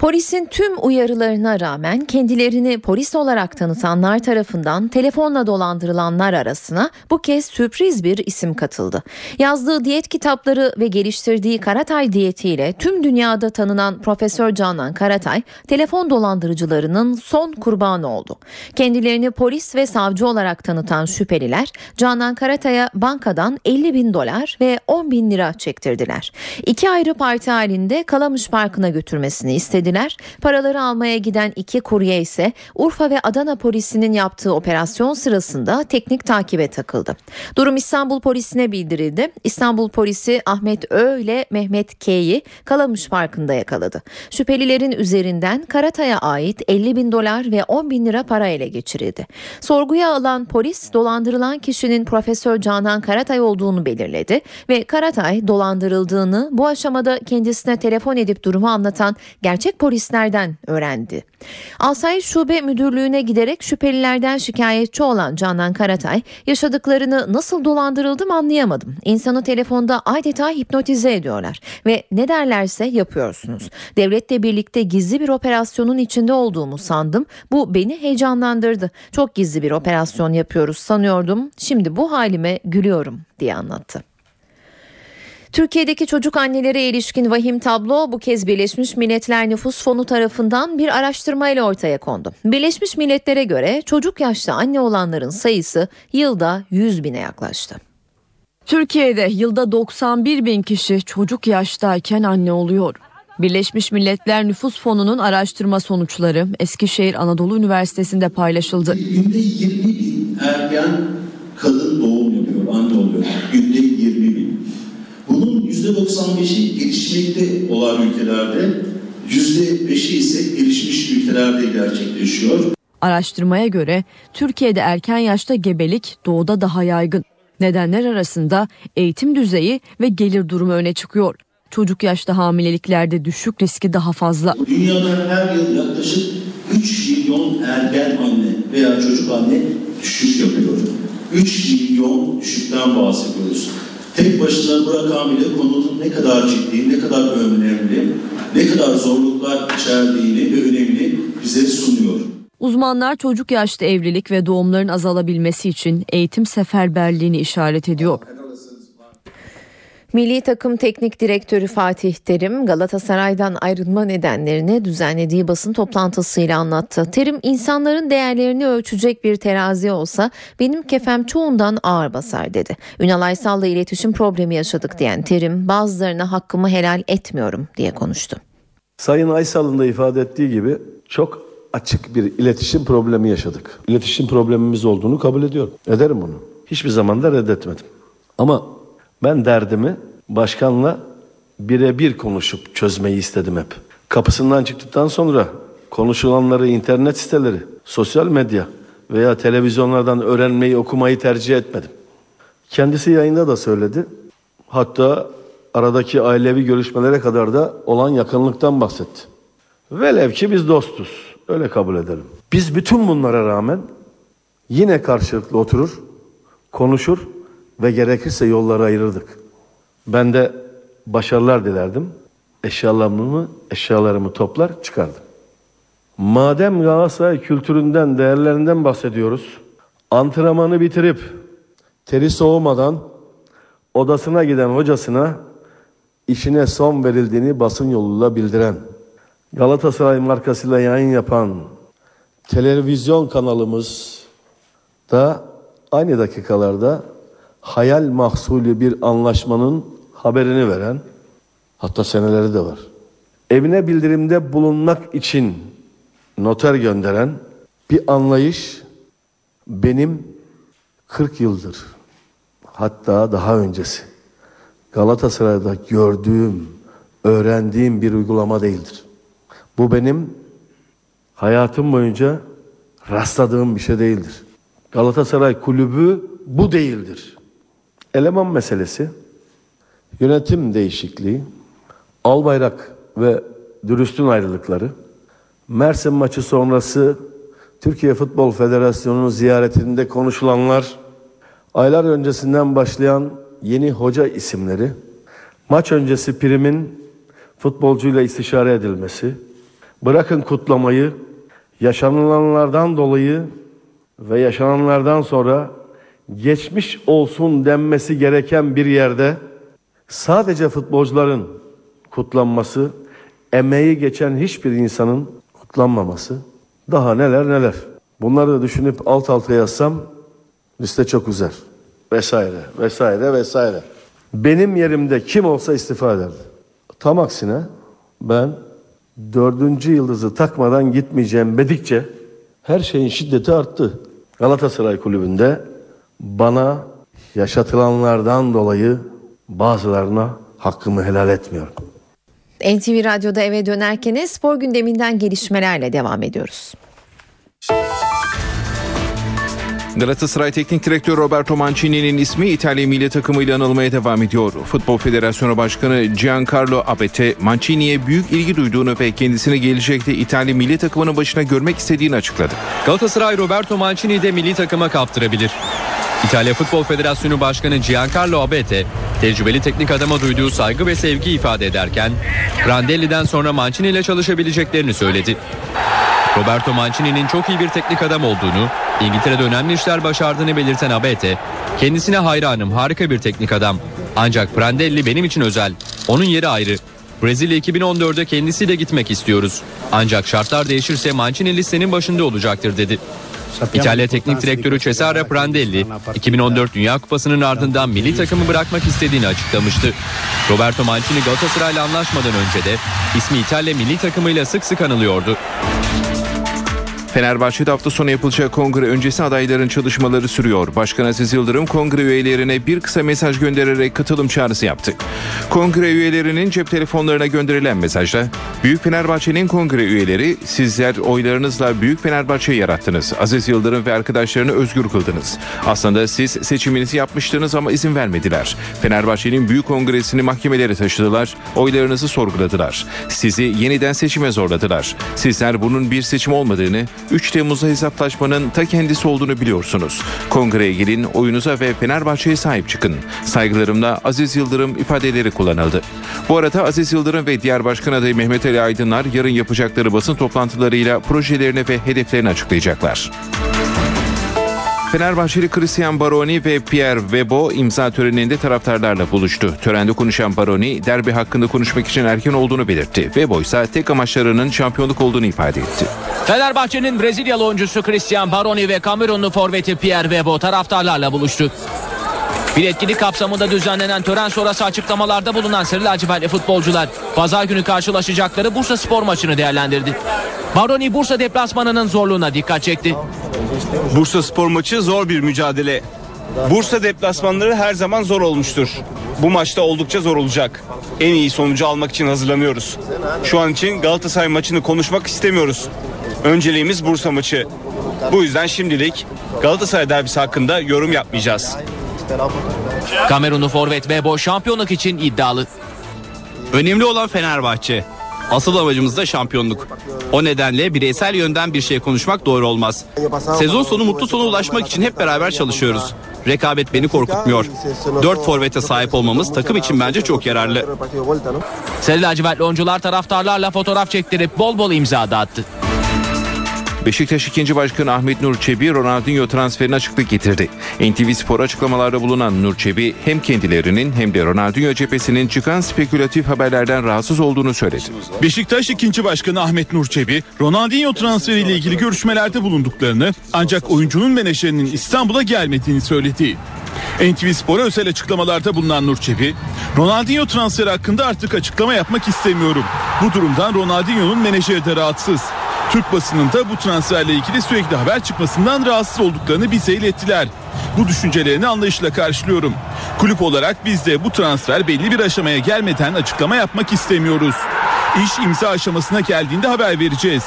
Polisin tüm uyarılarına rağmen kendilerini polis olarak tanıtanlar tarafından telefonla dolandırılanlar arasına bu kez sürpriz bir isim katıldı. Yazdığı diyet kitapları ve geliştirdiği Karatay diyetiyle tüm dünyada tanınan Profesör Canan Karatay telefon dolandırıcılarının son kurbanı oldu. Kendilerini polis ve savcı olarak tanıtan şüpheliler Canan Karatay'a bankadan 50 bin dolar ve 10 bin lira çektirdiler. İki ayrı parti halinde Kalamış Parkı'na götürmesini istedi edildiler. Paraları almaya giden iki kurye ise Urfa ve Adana polisinin yaptığı operasyon sırasında teknik takibe takıldı. Durum İstanbul polisine bildirildi. İstanbul polisi Ahmet Ö ile Mehmet K'yi Kalamış Parkı'nda yakaladı. Şüphelilerin üzerinden Karatay'a ait 50 bin dolar ve 10 bin lira para ele geçirildi. Sorguya alan polis dolandırılan kişinin Profesör Canan Karatay olduğunu belirledi ve Karatay dolandırıldığını bu aşamada kendisine telefon edip durumu anlatan gerçek polislerden öğrendi. Asayiş Şube Müdürlüğü'ne giderek şüphelilerden şikayetçi olan Canan Karatay yaşadıklarını nasıl dolandırıldım anlayamadım. İnsanı telefonda adeta hipnotize ediyorlar ve ne derlerse yapıyorsunuz. Devletle birlikte gizli bir operasyonun içinde olduğumu sandım. Bu beni heyecanlandırdı. Çok gizli bir operasyon yapıyoruz sanıyordum. Şimdi bu halime gülüyorum diye anlattı. Türkiye'deki çocuk annelere ilişkin vahim tablo bu kez Birleşmiş Milletler Nüfus Fonu tarafından bir araştırmayla ortaya kondu. Birleşmiş Milletler'e göre çocuk yaşta anne olanların sayısı yılda 100 bine yaklaştı. Türkiye'de yılda 91 bin kişi çocuk yaştayken anne oluyor. Birleşmiş Milletler Nüfus Fonu'nun araştırma sonuçları Eskişehir Anadolu Üniversitesi'nde paylaşıldı. Günde 20 bin ergen kadın doğum yapıyor, anne oluyor. Günde 20 bin. Bunun %95'i gelişmekte olan ülkelerde, %5'i ise gelişmiş ülkelerde gerçekleşiyor. Araştırmaya göre Türkiye'de erken yaşta gebelik doğuda daha yaygın. Nedenler arasında eğitim düzeyi ve gelir durumu öne çıkıyor. Çocuk yaşta hamileliklerde düşük riski daha fazla. Dünyada her yıl yaklaşık 3 milyon ergen anne veya çocuk anne düşük yapıyor. 3 milyon düşükten bahsediyoruz. Tek başına bu rakam bile konunun ne kadar ciddi, ne kadar önemli, ne kadar zorluklar içerdiğini ve önemli bize sunuyor. Uzmanlar çocuk yaşta evlilik ve doğumların azalabilmesi için eğitim seferberliğini işaret ediyor. Milli takım teknik direktörü Fatih Terim Galatasaray'dan ayrılma nedenlerini düzenlediği basın toplantısıyla anlattı. Terim insanların değerlerini ölçecek bir terazi olsa benim kefem çoğundan ağır basar dedi. Ünal Aysal'la iletişim problemi yaşadık diyen Terim bazılarına hakkımı helal etmiyorum diye konuştu. Sayın Aysal'ın da ifade ettiği gibi çok açık bir iletişim problemi yaşadık. İletişim problemimiz olduğunu kabul ediyorum. Ederim bunu. Hiçbir zaman da reddetmedim. Ama ben derdimi başkanla birebir konuşup çözmeyi istedim hep. Kapısından çıktıktan sonra konuşulanları internet siteleri, sosyal medya veya televizyonlardan öğrenmeyi, okumayı tercih etmedim. Kendisi yayında da söyledi. Hatta aradaki ailevi görüşmelere kadar da olan yakınlıktan bahsetti. Velev ki biz dostuz. Öyle kabul edelim. Biz bütün bunlara rağmen yine karşılıklı oturur, konuşur ve gerekirse yolları ayırırdık. Ben de başarılar dilerdim. Eşyalarımı, eşyalarımı toplar çıkardım. Madem Galatasaray kültüründen, değerlerinden bahsediyoruz. Antrenmanı bitirip teri soğumadan odasına giden hocasına işine son verildiğini basın yoluyla bildiren, Galatasaray markasıyla yayın yapan televizyon kanalımız da aynı dakikalarda hayal mahsulü bir anlaşmanın haberini veren, hatta seneleri de var. Evine bildirimde bulunmak için noter gönderen bir anlayış benim 40 yıldır hatta daha öncesi Galatasaray'da gördüğüm, öğrendiğim bir uygulama değildir. Bu benim hayatım boyunca rastladığım bir şey değildir. Galatasaray kulübü bu değildir. Eleman meselesi, yönetim değişikliği, Albayrak ve Dürüst'ün ayrılıkları, Mersin maçı sonrası Türkiye Futbol Federasyonu'nun ziyaretinde konuşulanlar, aylar öncesinden başlayan yeni hoca isimleri, maç öncesi primin futbolcuyla istişare edilmesi, bırakın kutlamayı, yaşanılanlardan dolayı ve yaşananlardan sonra geçmiş olsun denmesi gereken bir yerde sadece futbolcuların kutlanması, emeği geçen hiçbir insanın kutlanmaması, daha neler neler. Bunları da düşünüp alt alta yazsam liste çok uzar. Vesaire, vesaire, vesaire. Benim yerimde kim olsa istifa ederdi. Tam aksine ben dördüncü yıldızı takmadan gitmeyeceğim dedikçe her şeyin şiddeti arttı. Galatasaray Kulübü'nde bana yaşatılanlardan dolayı bazılarına hakkımı helal etmiyorum. NTV Radyo'da eve dönerken spor gündeminden gelişmelerle devam ediyoruz. Galatasaray Teknik Direktörü Roberto Mancini'nin ismi İtalya milli takımıyla anılmaya devam ediyor. Futbol Federasyonu Başkanı Giancarlo Abete, Mancini'ye büyük ilgi duyduğunu ve kendisini gelecekte İtalya milli takımının başına görmek istediğini açıkladı. Galatasaray Roberto Mancini de milli takıma kaptırabilir. İtalya Futbol Federasyonu Başkanı Giancarlo Abete, tecrübeli teknik adama duyduğu saygı ve sevgi ifade ederken, Prandelli'den sonra Mancini ile çalışabileceklerini söyledi. Roberto Mancini'nin çok iyi bir teknik adam olduğunu, İngiltere'de önemli işler başardığını belirten Abete, kendisine hayranım, harika bir teknik adam. Ancak Prandelli benim için özel, onun yeri ayrı. Brezilya 2014'e kendisiyle gitmek istiyoruz. Ancak şartlar değişirse Mancini listenin başında olacaktır dedi. İtalya Teknik Direktörü Cesare Prandelli 2014 Dünya Kupası'nın ardından milli takımı bırakmak istediğini açıklamıştı. Roberto Mancini Galatasaray'la anlaşmadan önce de ismi İtalya milli takımıyla sık sık anılıyordu. Fenerbahçe'de hafta sonu yapılacak kongre öncesi adayların çalışmaları sürüyor. Başkan Aziz Yıldırım kongre üyelerine bir kısa mesaj göndererek katılım çağrısı yaptı. Kongre üyelerinin cep telefonlarına gönderilen mesajda Büyük Fenerbahçe'nin kongre üyeleri sizler oylarınızla Büyük Fenerbahçe'yi yarattınız. Aziz Yıldırım ve arkadaşlarını özgür kıldınız. Aslında siz seçiminizi yapmıştınız ama izin vermediler. Fenerbahçe'nin büyük kongresini mahkemelere taşıdılar. Oylarınızı sorguladılar. Sizi yeniden seçime zorladılar. Sizler bunun bir seçim olmadığını 3 Temmuz'da hesaplaşmanın ta kendisi olduğunu biliyorsunuz. Kongreye gelin, oyunuza ve Fenerbahçe'ye sahip çıkın. Saygılarımla Aziz Yıldırım ifadeleri kullanıldı. Bu arada Aziz Yıldırım ve diğer başkan adayı Mehmet Ali Aydınlar yarın yapacakları basın toplantılarıyla projelerini ve hedeflerini açıklayacaklar. Fenerbahçeli Christian Baroni ve Pierre Webo imza töreninde taraftarlarla buluştu. Törende konuşan Baroni, derbi hakkında konuşmak için erken olduğunu belirtti. Webo ise tek amaçlarının şampiyonluk olduğunu ifade etti. Fenerbahçe'nin Brezilyalı oyuncusu Christian Baroni ve Kamerunlu forveti Pierre Webo taraftarlarla buluştu. Bir etkinlik kapsamında düzenlenen tören sonrası açıklamalarda bulunan Sarı lacivertli futbolcular pazar günü karşılaşacakları Bursa Spor maçını değerlendirdi. Baroni Bursa deplasmanının zorluğuna dikkat çekti. Bursa Spor maçı zor bir mücadele. Bursa deplasmanları her zaman zor olmuştur. Bu maçta oldukça zor olacak. En iyi sonucu almak için hazırlanıyoruz. Şu an için Galatasaray maçını konuşmak istemiyoruz. Önceliğimiz Bursa maçı. Bu yüzden şimdilik Galatasaray derbisi hakkında yorum yapmayacağız. Kamerunlu forvet Webo şampiyonluk için iddialı. Önemli olan Fenerbahçe. Asıl amacımız da şampiyonluk. O nedenle bireysel yönden bir şey konuşmak doğru olmaz. Sezon sonu mutlu sona ulaşmak için hep beraber çalışıyoruz. Rekabet beni korkutmuyor. Dört forvete sahip olmamız takım için bence çok yararlı. Sarı lacivertli oyuncular taraftarlarla fotoğraf çektirip bol bol imza dağıttı. Beşiktaş 2. Başkanı Ahmet Nur Çebi Ronaldinho transferine açıklık getirdi. NTV Spor açıklamalarda bulunan Nur Çebi hem kendilerinin hem de Ronaldinho cephesinin çıkan spekülatif haberlerden rahatsız olduğunu söyledi. Beşiktaş 2. Başkanı Ahmet Nur Çebi, Ronaldinho transferiyle ilgili görüşmelerde bulunduklarını ancak oyuncunun menajerinin İstanbul'a gelmediğini söyledi. NTV Spor'a özel açıklamalarda bulunan Nur Çebi, Ronaldinho transferi hakkında artık açıklama yapmak istemiyorum. Bu durumdan Ronaldinho'nun menajeri de rahatsız. Türk basınında bu transferle ilgili sürekli haber çıkmasından rahatsız olduklarını bize ilettiler. Bu düşüncelerini anlayışla karşılıyorum. Kulüp olarak biz de bu transfer belli bir aşamaya gelmeden açıklama yapmak istemiyoruz. İş imza aşamasına geldiğinde haber vereceğiz.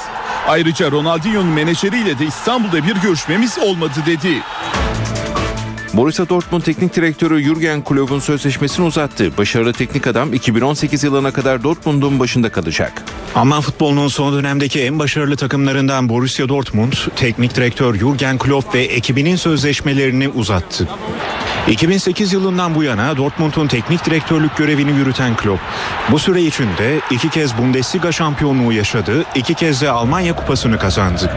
Ayrıca Ronaldinho'nun menajeriyle de İstanbul'da bir görüşmemiz olmadı dedi. Borussia Dortmund Teknik Direktörü Jurgen Klopp'un sözleşmesini uzattı. Başarılı teknik adam 2018 yılına kadar Dortmund'un başında kalacak. Alman futbolunun son dönemdeki en başarılı takımlarından Borussia Dortmund, teknik direktör Jurgen Klopp ve ekibinin sözleşmelerini uzattı. 2008 yılından bu yana Dortmund'un teknik direktörlük görevini yürüten Klopp, bu süre içinde iki kez Bundesliga şampiyonluğu yaşadı, iki kez de Almanya kupasını kazandı.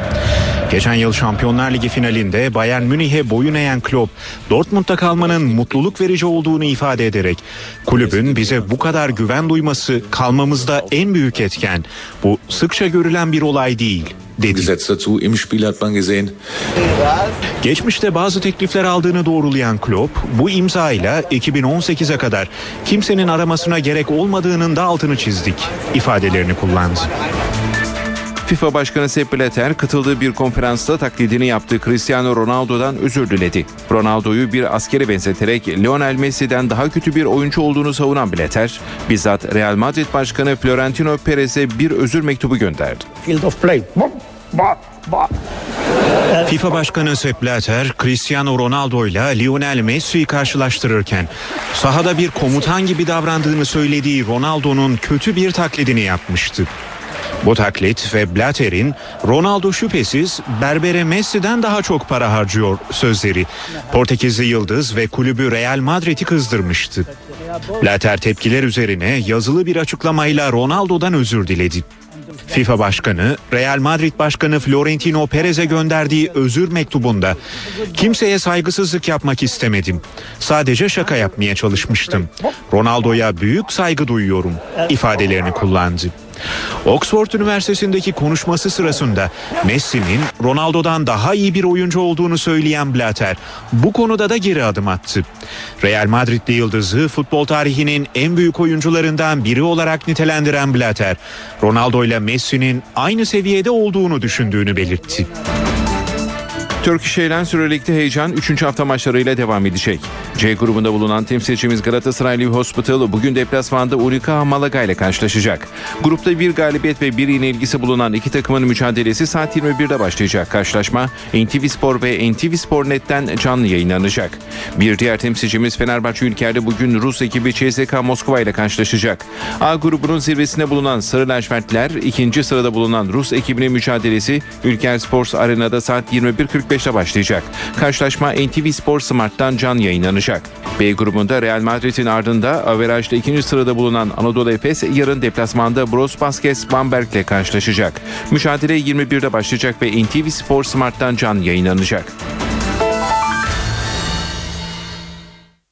Geçen yıl Şampiyonlar Ligi finalinde Bayern Münih'e boyun eğen Klopp, Dortmund'da kalmanın mutluluk verici olduğunu ifade ederek, kulübün bize bu kadar güven duyması kalmamızda en büyük etken. Bu sıkça görülen bir olay değil, dedi. Geçmişte bazı teklifler aldığını doğrulayan Klopp, bu imzayla 2018'e kadar kimsenin aramasına gerek olmadığının da altını çizdik ifadelerini kullandı. FIFA Başkanı Sepp Blatter katıldığı bir konferansta taklidini yaptığı Cristiano Ronaldo'dan özür diledi. Ronaldo'yu bir askere benzeterek Lionel Messi'den daha kötü bir oyuncu olduğunu savunan Blatter, bizzat Real Madrid Başkanı Florentino Perez'e bir özür mektubu gönderdi. Field of play. FIFA Başkanı Sepp Blatter, Cristiano Ronaldo ile Lionel Messi'yi karşılaştırırken sahada bir komutan gibi davrandığını söylediği Ronaldo'nun kötü bir taklidini yapmıştı. Bu taklit ve Blatter'in Ronaldo şüphesiz Berbere Messi'den daha çok para harcıyor sözleri. Portekizli Yıldız ve kulübü Real Madrid'i kızdırmıştı. Blatter tepkiler üzerine yazılı bir açıklamayla Ronaldo'dan özür diledi. FIFA Başkanı, Real Madrid Başkanı Florentino Perez'e gönderdiği özür mektubunda kimseye saygısızlık yapmak istemedim. Sadece şaka yapmaya çalışmıştım. Ronaldo'ya büyük saygı duyuyorum ifadelerini kullandı. Oxford Üniversitesi'ndeki konuşması sırasında Messi'nin Ronaldo'dan daha iyi bir oyuncu olduğunu söyleyen Blatter bu konuda da geri adım attı. Real Madrid'li yıldızı futbol tarihinin en büyük oyuncularından biri olarak nitelendiren Blatter, Ronaldo ile Messi'nin aynı seviyede olduğunu düşündüğünü belirtti. Turkish Airlines Euroleague'de heyecan 3. hafta maçlarıyla devam edecek. C grubunda bulunan temsilcimiz Galatasaray Hospital bugün deplasmanda Ulika Malaga ile karşılaşacak. Grupta bir galibiyet ve bir yenilgisi bulunan iki takımın mücadelesi saat 21'de başlayacak. Karşılaşma NTV Spor ve NTV Spor Net'ten canlı yayınlanacak. Bir diğer temsilcimiz Fenerbahçe Ülker'de bugün Rus ekibi CSKA Moskova ile karşılaşacak. A grubunun zirvesinde bulunan Sarı Lacivertliler ikinci sırada bulunan Rus ekibinin mücadelesi Ülker Sports Arena'da saat 21.45 5'te başlayacak. Karşılaşma NTV Spor Smart'tan can yayınlanacak. B grubunda Real Madrid'in ardında averajda ikinci sırada bulunan Anadolu Efes yarın deplasmanda Bros Baskets Bamberg ile karşılaşacak. Mücadele 21'de başlayacak ve NTV Spor Smart'tan can yayınlanacak.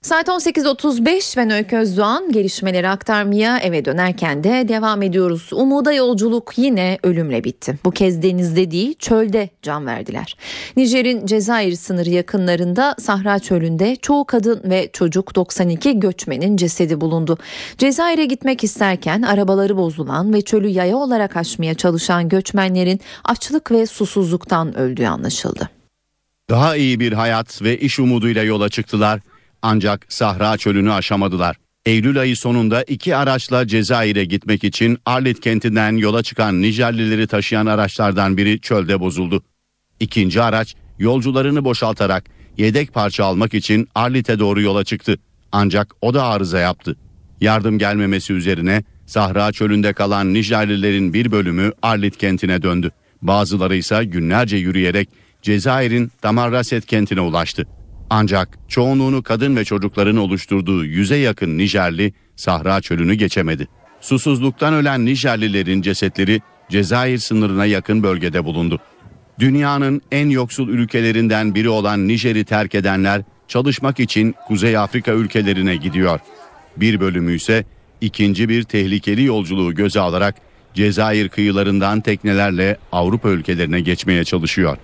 Saat 18.35 ben Öykü Özdoğan gelişmeleri aktarmaya eve dönerken de devam ediyoruz. Umuda yolculuk yine ölümle bitti. Bu kez denizde değil çölde can verdiler. Nijer'in Cezayir sınırı yakınlarında Sahra Çölü'nde çoğu kadın ve çocuk 92 göçmenin cesedi bulundu. Cezayir'e gitmek isterken arabaları bozulan ve çölü yaya olarak aşmaya çalışan göçmenlerin açlık ve susuzluktan öldüğü anlaşıldı. Daha iyi bir hayat ve iş umuduyla yola çıktılar ancak Sahra çölünü aşamadılar. Eylül ayı sonunda iki araçla Cezayir'e gitmek için Arlit kentinden yola çıkan Nijerlileri taşıyan araçlardan biri çölde bozuldu. İkinci araç yolcularını boşaltarak yedek parça almak için Arlit'e doğru yola çıktı. Ancak o da arıza yaptı. Yardım gelmemesi üzerine Sahra çölünde kalan Nijerlilerin bir bölümü Arlit kentine döndü. Bazıları ise günlerce yürüyerek Cezayir'in Tamarraset kentine ulaştı. Ancak çoğunluğunu kadın ve çocukların oluşturduğu yüze yakın Nijerli Sahra çölünü geçemedi. Susuzluktan ölen Nijerlilerin cesetleri Cezayir sınırına yakın bölgede bulundu. Dünyanın en yoksul ülkelerinden biri olan Nijer'i terk edenler çalışmak için Kuzey Afrika ülkelerine gidiyor. Bir bölümü ise ikinci bir tehlikeli yolculuğu göze alarak Cezayir kıyılarından teknelerle Avrupa ülkelerine geçmeye çalışıyor.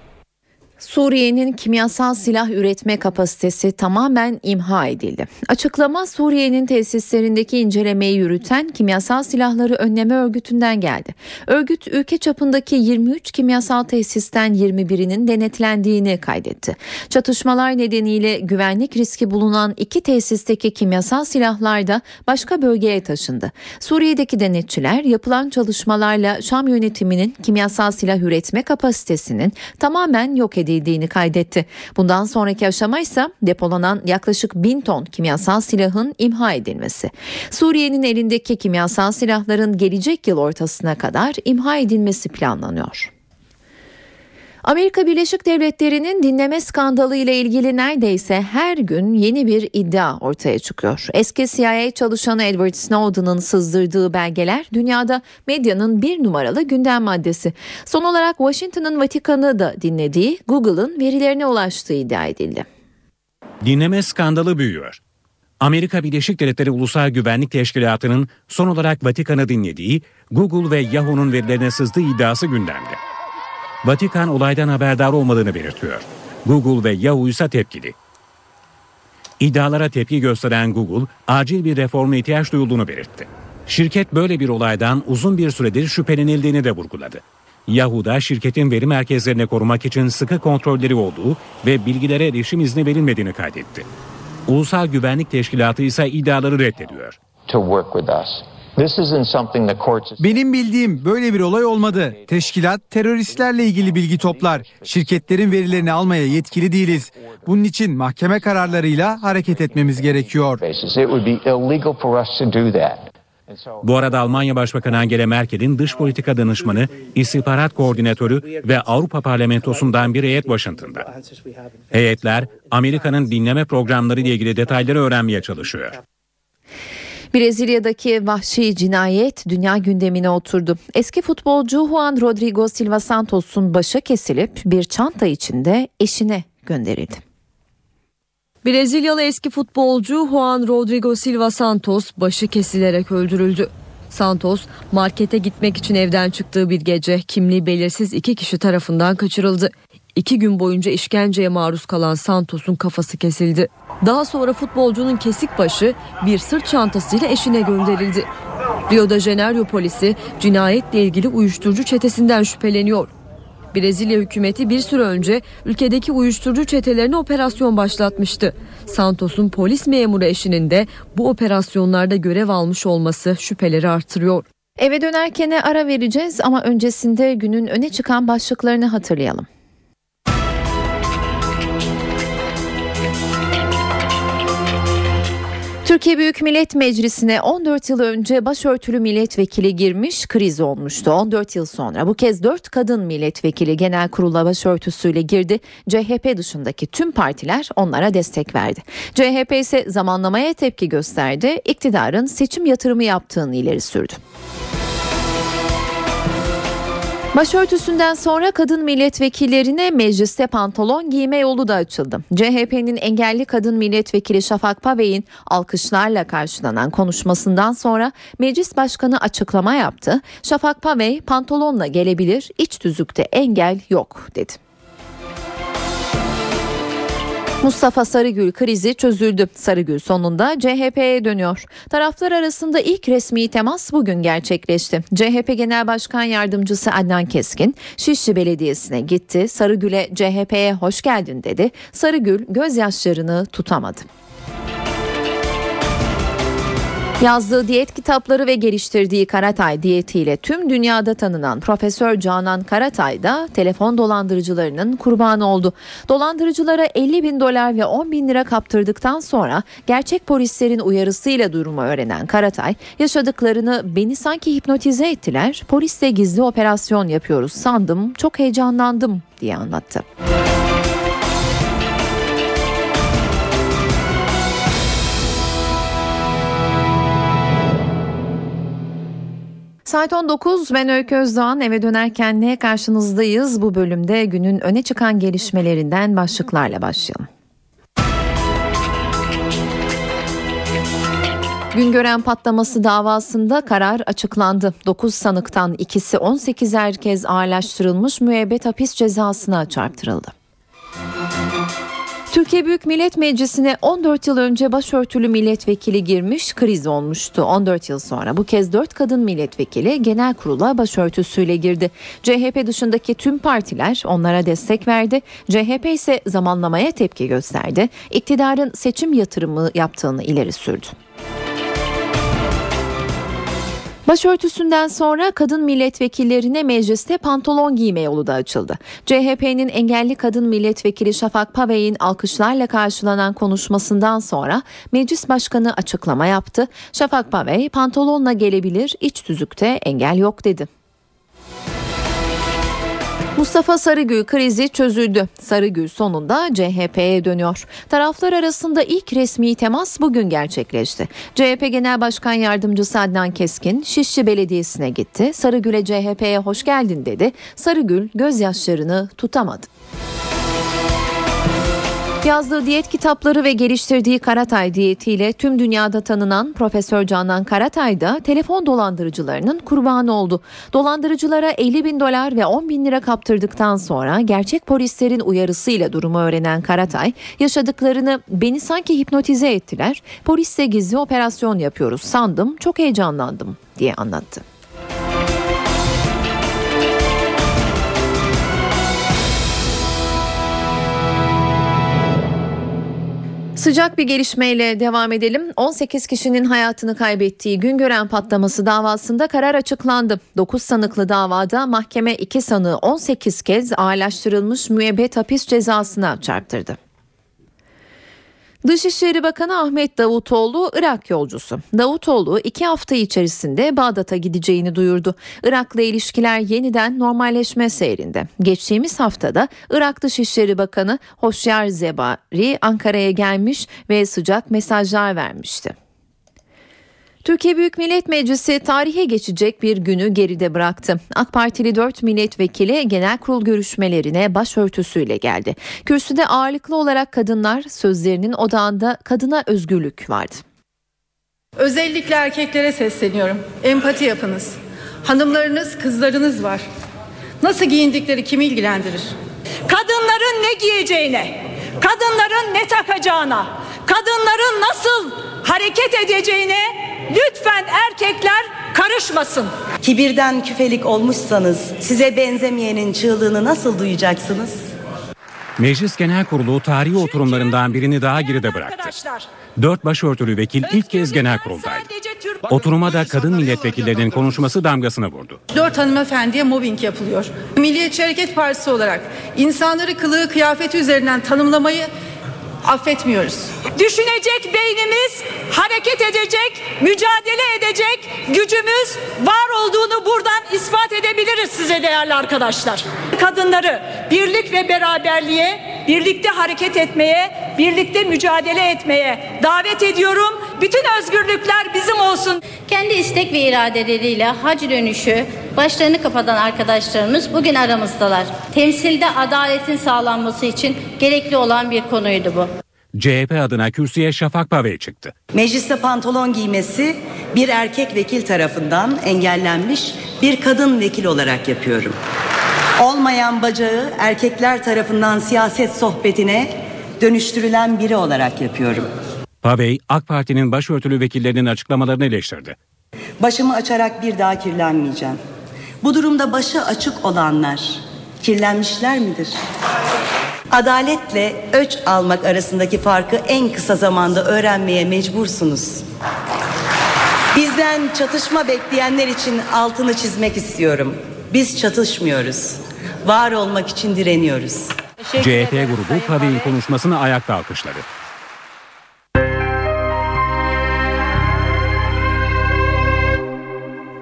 Suriye'nin kimyasal silah üretme kapasitesi tamamen imha edildi. Açıklama Suriye'nin tesislerindeki incelemeyi yürüten kimyasal silahları önleme örgütünden geldi. Örgüt ülke çapındaki 23 kimyasal tesisten 21'inin denetlendiğini kaydetti. Çatışmalar nedeniyle güvenlik riski bulunan iki tesisteki kimyasal silahlar da başka bölgeye taşındı. Suriye'deki denetçiler yapılan çalışmalarla Şam yönetiminin kimyasal silah üretme kapasitesinin tamamen yok edildi edildiğini kaydetti. Bundan sonraki aşama ise depolanan yaklaşık bin ton kimyasal silahın imha edilmesi. Suriye'nin elindeki kimyasal silahların gelecek yıl ortasına kadar imha edilmesi planlanıyor. Amerika Birleşik Devletleri'nin dinleme skandalı ile ilgili neredeyse her gün yeni bir iddia ortaya çıkıyor. Eski CIA çalışanı Edward Snowden'ın sızdırdığı belgeler dünyada medyanın bir numaralı gündem maddesi. Son olarak Washington'ın Vatikan'ı da dinlediği Google'ın verilerine ulaştığı iddia edildi. Dinleme skandalı büyüyor. Amerika Birleşik Devletleri Ulusal Güvenlik Teşkilatı'nın son olarak Vatikan'ı dinlediği Google ve Yahoo'nun verilerine sızdığı iddiası gündemde. Vatikan olaydan haberdar olmadığını belirtiyor. Google ve Yahoo ise tepkili. İddialara tepki gösteren Google, acil bir reforma ihtiyaç duyulduğunu belirtti. Şirket böyle bir olaydan uzun bir süredir şüphelenildiğini de vurguladı. Yahoo'da şirketin veri merkezlerine korumak için sıkı kontrolleri olduğu ve bilgilere erişim izni verilmediğini kaydetti. Ulusal Güvenlik Teşkilatı ise iddiaları reddediyor. Benim bildiğim böyle bir olay olmadı. Teşkilat teröristlerle ilgili bilgi toplar. Şirketlerin verilerini almaya yetkili değiliz. Bunun için mahkeme kararlarıyla hareket etmemiz gerekiyor. Bu arada Almanya Başbakanı Angela Merkel'in dış politika danışmanı, istihbarat koordinatörü ve Avrupa Parlamentosu'ndan bir heyet Washington'da. Heyetler Amerika'nın dinleme programları ile ilgili detayları öğrenmeye çalışıyor. Brezilya'daki vahşi cinayet dünya gündemine oturdu. Eski futbolcu Juan Rodrigo Silva Santos'un başı kesilip bir çanta içinde eşine gönderildi. Brezilyalı eski futbolcu Juan Rodrigo Silva Santos başı kesilerek öldürüldü. Santos markete gitmek için evden çıktığı bir gece kimliği belirsiz iki kişi tarafından kaçırıldı. İki gün boyunca işkenceye maruz kalan Santos'un kafası kesildi. Daha sonra futbolcunun kesik başı bir sırt çantasıyla eşine gönderildi. Rio de Janeiro polisi cinayetle ilgili uyuşturucu çetesinden şüpheleniyor. Brezilya hükümeti bir süre önce ülkedeki uyuşturucu çetelerine operasyon başlatmıştı. Santos'un polis memuru eşinin de bu operasyonlarda görev almış olması şüpheleri artırıyor. Eve dönerken ara vereceğiz ama öncesinde günün öne çıkan başlıklarını hatırlayalım. Türkiye Büyük Millet Meclisi'ne 14 yıl önce başörtülü milletvekili girmiş kriz olmuştu. 14 yıl sonra bu kez 4 kadın milletvekili genel kurula başörtüsüyle girdi. CHP dışındaki tüm partiler onlara destek verdi. CHP ise zamanlamaya tepki gösterdi. İktidarın seçim yatırımı yaptığını ileri sürdü. Başörtüsünden sonra kadın milletvekillerine mecliste pantolon giyme yolu da açıldı. CHP'nin engelli kadın milletvekili Şafak Pavey'in alkışlarla karşılanan konuşmasından sonra meclis başkanı açıklama yaptı. Şafak Pavey pantolonla gelebilir, iç tüzükte engel yok dedi. Mustafa Sarıgül krizi çözüldü. Sarıgül sonunda CHP'ye dönüyor. Taraflar arasında ilk resmi temas bugün gerçekleşti. CHP Genel Başkan Yardımcısı Adnan Keskin Şişli Belediyesi'ne gitti. Sarıgül'e CHP'ye hoş geldin dedi. Sarıgül gözyaşlarını tutamadı. Yazdığı diyet kitapları ve geliştirdiği Karatay diyetiyle tüm dünyada tanınan Profesör Canan Karatay da telefon dolandırıcılarının kurbanı oldu. Dolandırıcılara 50 bin dolar ve 10 bin lira kaptırdıktan sonra gerçek polislerin uyarısıyla durumu öğrenen Karatay yaşadıklarını beni sanki hipnotize ettiler polisle gizli operasyon yapıyoruz sandım çok heyecanlandım diye anlattı. Saat 19 ben Öykü Özdoğan eve dönerken ne karşınızdayız bu bölümde günün öne çıkan gelişmelerinden başlıklarla başlayalım. Güngören patlaması davasında karar açıklandı. 9 sanıktan ikisi 18 herkes ağırlaştırılmış müebbet hapis cezasına çarptırıldı. Türkiye Büyük Millet Meclisi'ne 14 yıl önce başörtülü milletvekili girmiş kriz olmuştu. 14 yıl sonra bu kez 4 kadın milletvekili genel kurula başörtüsüyle girdi. CHP dışındaki tüm partiler onlara destek verdi. CHP ise zamanlamaya tepki gösterdi. İktidarın seçim yatırımı yaptığını ileri sürdü. Başörtüsünden sonra kadın milletvekillerine mecliste pantolon giyme yolu da açıldı. CHP'nin engelli kadın milletvekili Şafak Pavey'in alkışlarla karşılanan konuşmasından sonra meclis başkanı açıklama yaptı. Şafak Pavey pantolonla gelebilir, iç tüzükte engel yok dedi. Mustafa Sarıgül krizi çözüldü. Sarıgül sonunda CHP'ye dönüyor. Taraflar arasında ilk resmi temas bugün gerçekleşti. CHP Genel Başkan Yardımcısı Adnan Keskin Şişli Belediyesi'ne gitti. Sarıgül'e CHP'ye hoş geldin dedi. Sarıgül gözyaşlarını tutamadı. Yazdığı diyet kitapları ve geliştirdiği Karatay diyetiyle tüm dünyada tanınan Profesör Canan Karatay da telefon dolandırıcılarının kurbanı oldu. Dolandırıcılara 50 bin dolar ve 10 bin lira kaptırdıktan sonra gerçek polislerin uyarısıyla durumu öğrenen Karatay yaşadıklarını beni sanki hipnotize ettiler. Polisle gizli operasyon yapıyoruz sandım çok heyecanlandım diye anlattı. Sıcak bir gelişmeyle devam edelim. 18 kişinin hayatını kaybettiği Güngören patlaması davasında karar açıklandı. 9 sanıklı davada mahkeme 2 sanığı 18 kez ağırlaştırılmış müebbet hapis cezasına çarptırdı. Dışişleri Bakanı Ahmet Davutoğlu Irak yolcusu. Davutoğlu iki hafta içerisinde Bağdat'a gideceğini duyurdu. Irak'la ilişkiler yeniden normalleşme seyrinde. Geçtiğimiz haftada Irak Dışişleri Bakanı Hoşyar Zebari Ankara'ya gelmiş ve sıcak mesajlar vermişti. Türkiye Büyük Millet Meclisi tarihe geçecek bir günü geride bıraktı. AK Partili 4 milletvekili genel kurul görüşmelerine başörtüsüyle geldi. Kürsüde ağırlıklı olarak kadınlar sözlerinin odağında kadına özgürlük vardı. Özellikle erkeklere sesleniyorum. Empati yapınız. Hanımlarınız, kızlarınız var. Nasıl giyindikleri kimi ilgilendirir? Kadınların ne giyeceğine, kadınların ne takacağına, kadınların nasıl hareket edeceğine lütfen erkekler karışmasın. Kibirden küfelik olmuşsanız size benzemeyenin çığlığını nasıl duyacaksınız? Meclis Genel Kurulu tarihi oturumlarından birini daha geride bıraktı. Dört başörtülü vekil ilk kez genel kuruldaydı. Oturuma da kadın milletvekillerinin konuşması damgasını vurdu. Dört hanımefendiye mobbing yapılıyor. Milliyetçi Hareket Partisi olarak insanları kılığı kıyafeti üzerinden tanımlamayı affetmiyoruz. Düşünecek beynimiz, hareket edecek, mücadele edecek gücümüz var olduğunu buradan ispat edebiliriz size değerli arkadaşlar. Kadınları birlik ve beraberliğe, birlikte hareket etmeye, birlikte mücadele etmeye davet ediyorum. Bütün özgürlükler bizim olsun. Kendi istek ve iradeleriyle hac dönüşü başlarını kapatan arkadaşlarımız bugün aramızdalar. Temsilde adaletin sağlanması için gerekli olan bir konuydu bu. CHP adına kürsüye Şafak Pave çıktı. Mecliste pantolon giymesi bir erkek vekil tarafından engellenmiş bir kadın vekil olarak yapıyorum. Olmayan bacağı erkekler tarafından siyaset sohbetine dönüştürülen biri olarak yapıyorum. Pavey, AK Parti'nin başörtülü vekillerinin açıklamalarını eleştirdi. Başımı açarak bir daha kirlenmeyeceğim. Bu durumda başı açık olanlar kirlenmişler midir? Adaletle öç almak arasındaki farkı en kısa zamanda öğrenmeye mecbursunuz. Bizden çatışma bekleyenler için altını çizmek istiyorum. Biz çatışmıyoruz. Var olmak için direniyoruz. CHP grubu Pavey'in konuşmasını ayakta alkışladı.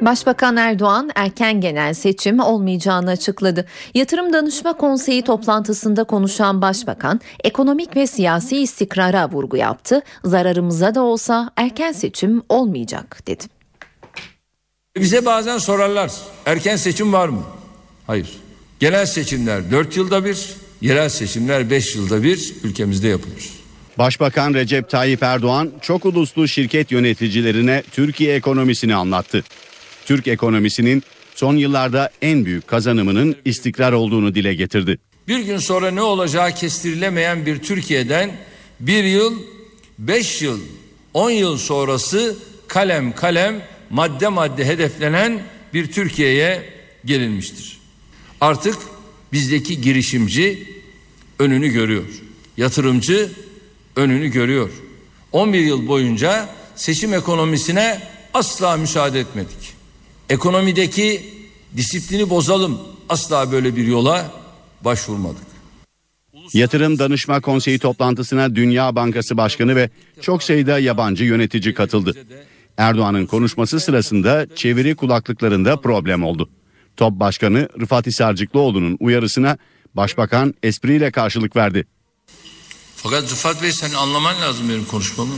Başbakan Erdoğan erken genel seçim olmayacağını açıkladı. Yatırım Danışma Konseyi toplantısında konuşan Başbakan ekonomik ve siyasi istikrara vurgu yaptı. Zararımıza da olsa erken seçim olmayacak dedi. Bize bazen sorarlar erken seçim var mı? Hayır. Genel seçimler 4 yılda bir, yerel seçimler 5 yılda bir ülkemizde yapılır. Başbakan Recep Tayyip Erdoğan çok uluslu şirket yöneticilerine Türkiye ekonomisini anlattı. Türk ekonomisinin son yıllarda en büyük kazanımının istikrar olduğunu dile getirdi. Bir gün sonra ne olacağı kestirilemeyen bir Türkiye'den bir yıl, beş yıl, on yıl sonrası kalem kalem madde madde hedeflenen bir Türkiye'ye gelinmiştir. Artık bizdeki girişimci önünü görüyor. Yatırımcı önünü görüyor. 11 yıl boyunca seçim ekonomisine asla müsaade etmedik. Ekonomideki disiplini bozalım asla böyle bir yola başvurmadık. Yatırım Danışma Konseyi toplantısına Dünya Bankası Başkanı ve çok sayıda yabancı yönetici katıldı. Erdoğan'ın konuşması sırasında çeviri kulaklıklarında problem oldu. Top Başkanı Rıfat Hisarcıklıoğlu'nun uyarısına Başbakan espriyle karşılık verdi. Fakat Rıfat Bey sen anlaman lazım benim konuşmamı.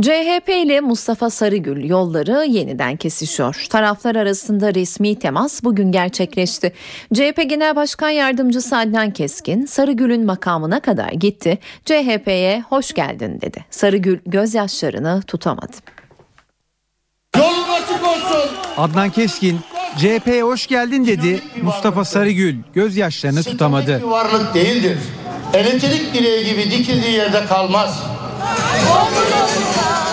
CHP ile Mustafa Sarıgül yolları yeniden kesişiyor. Taraflar arasında resmi temas bugün gerçekleşti. CHP Genel Başkan Yardımcısı Adnan Keskin Sarıgül'ün makamına kadar gitti. CHP'ye hoş geldin dedi. Sarıgül gözyaşlarını tutamadı. Yolun açık olsun. Adnan Keskin CHP'ye hoş geldin dedi. Mustafa Sarıgül gözyaşlarını tutamadı. Bir varlık değildir. Elektrik direği gibi dikildiği yerde kalmaz.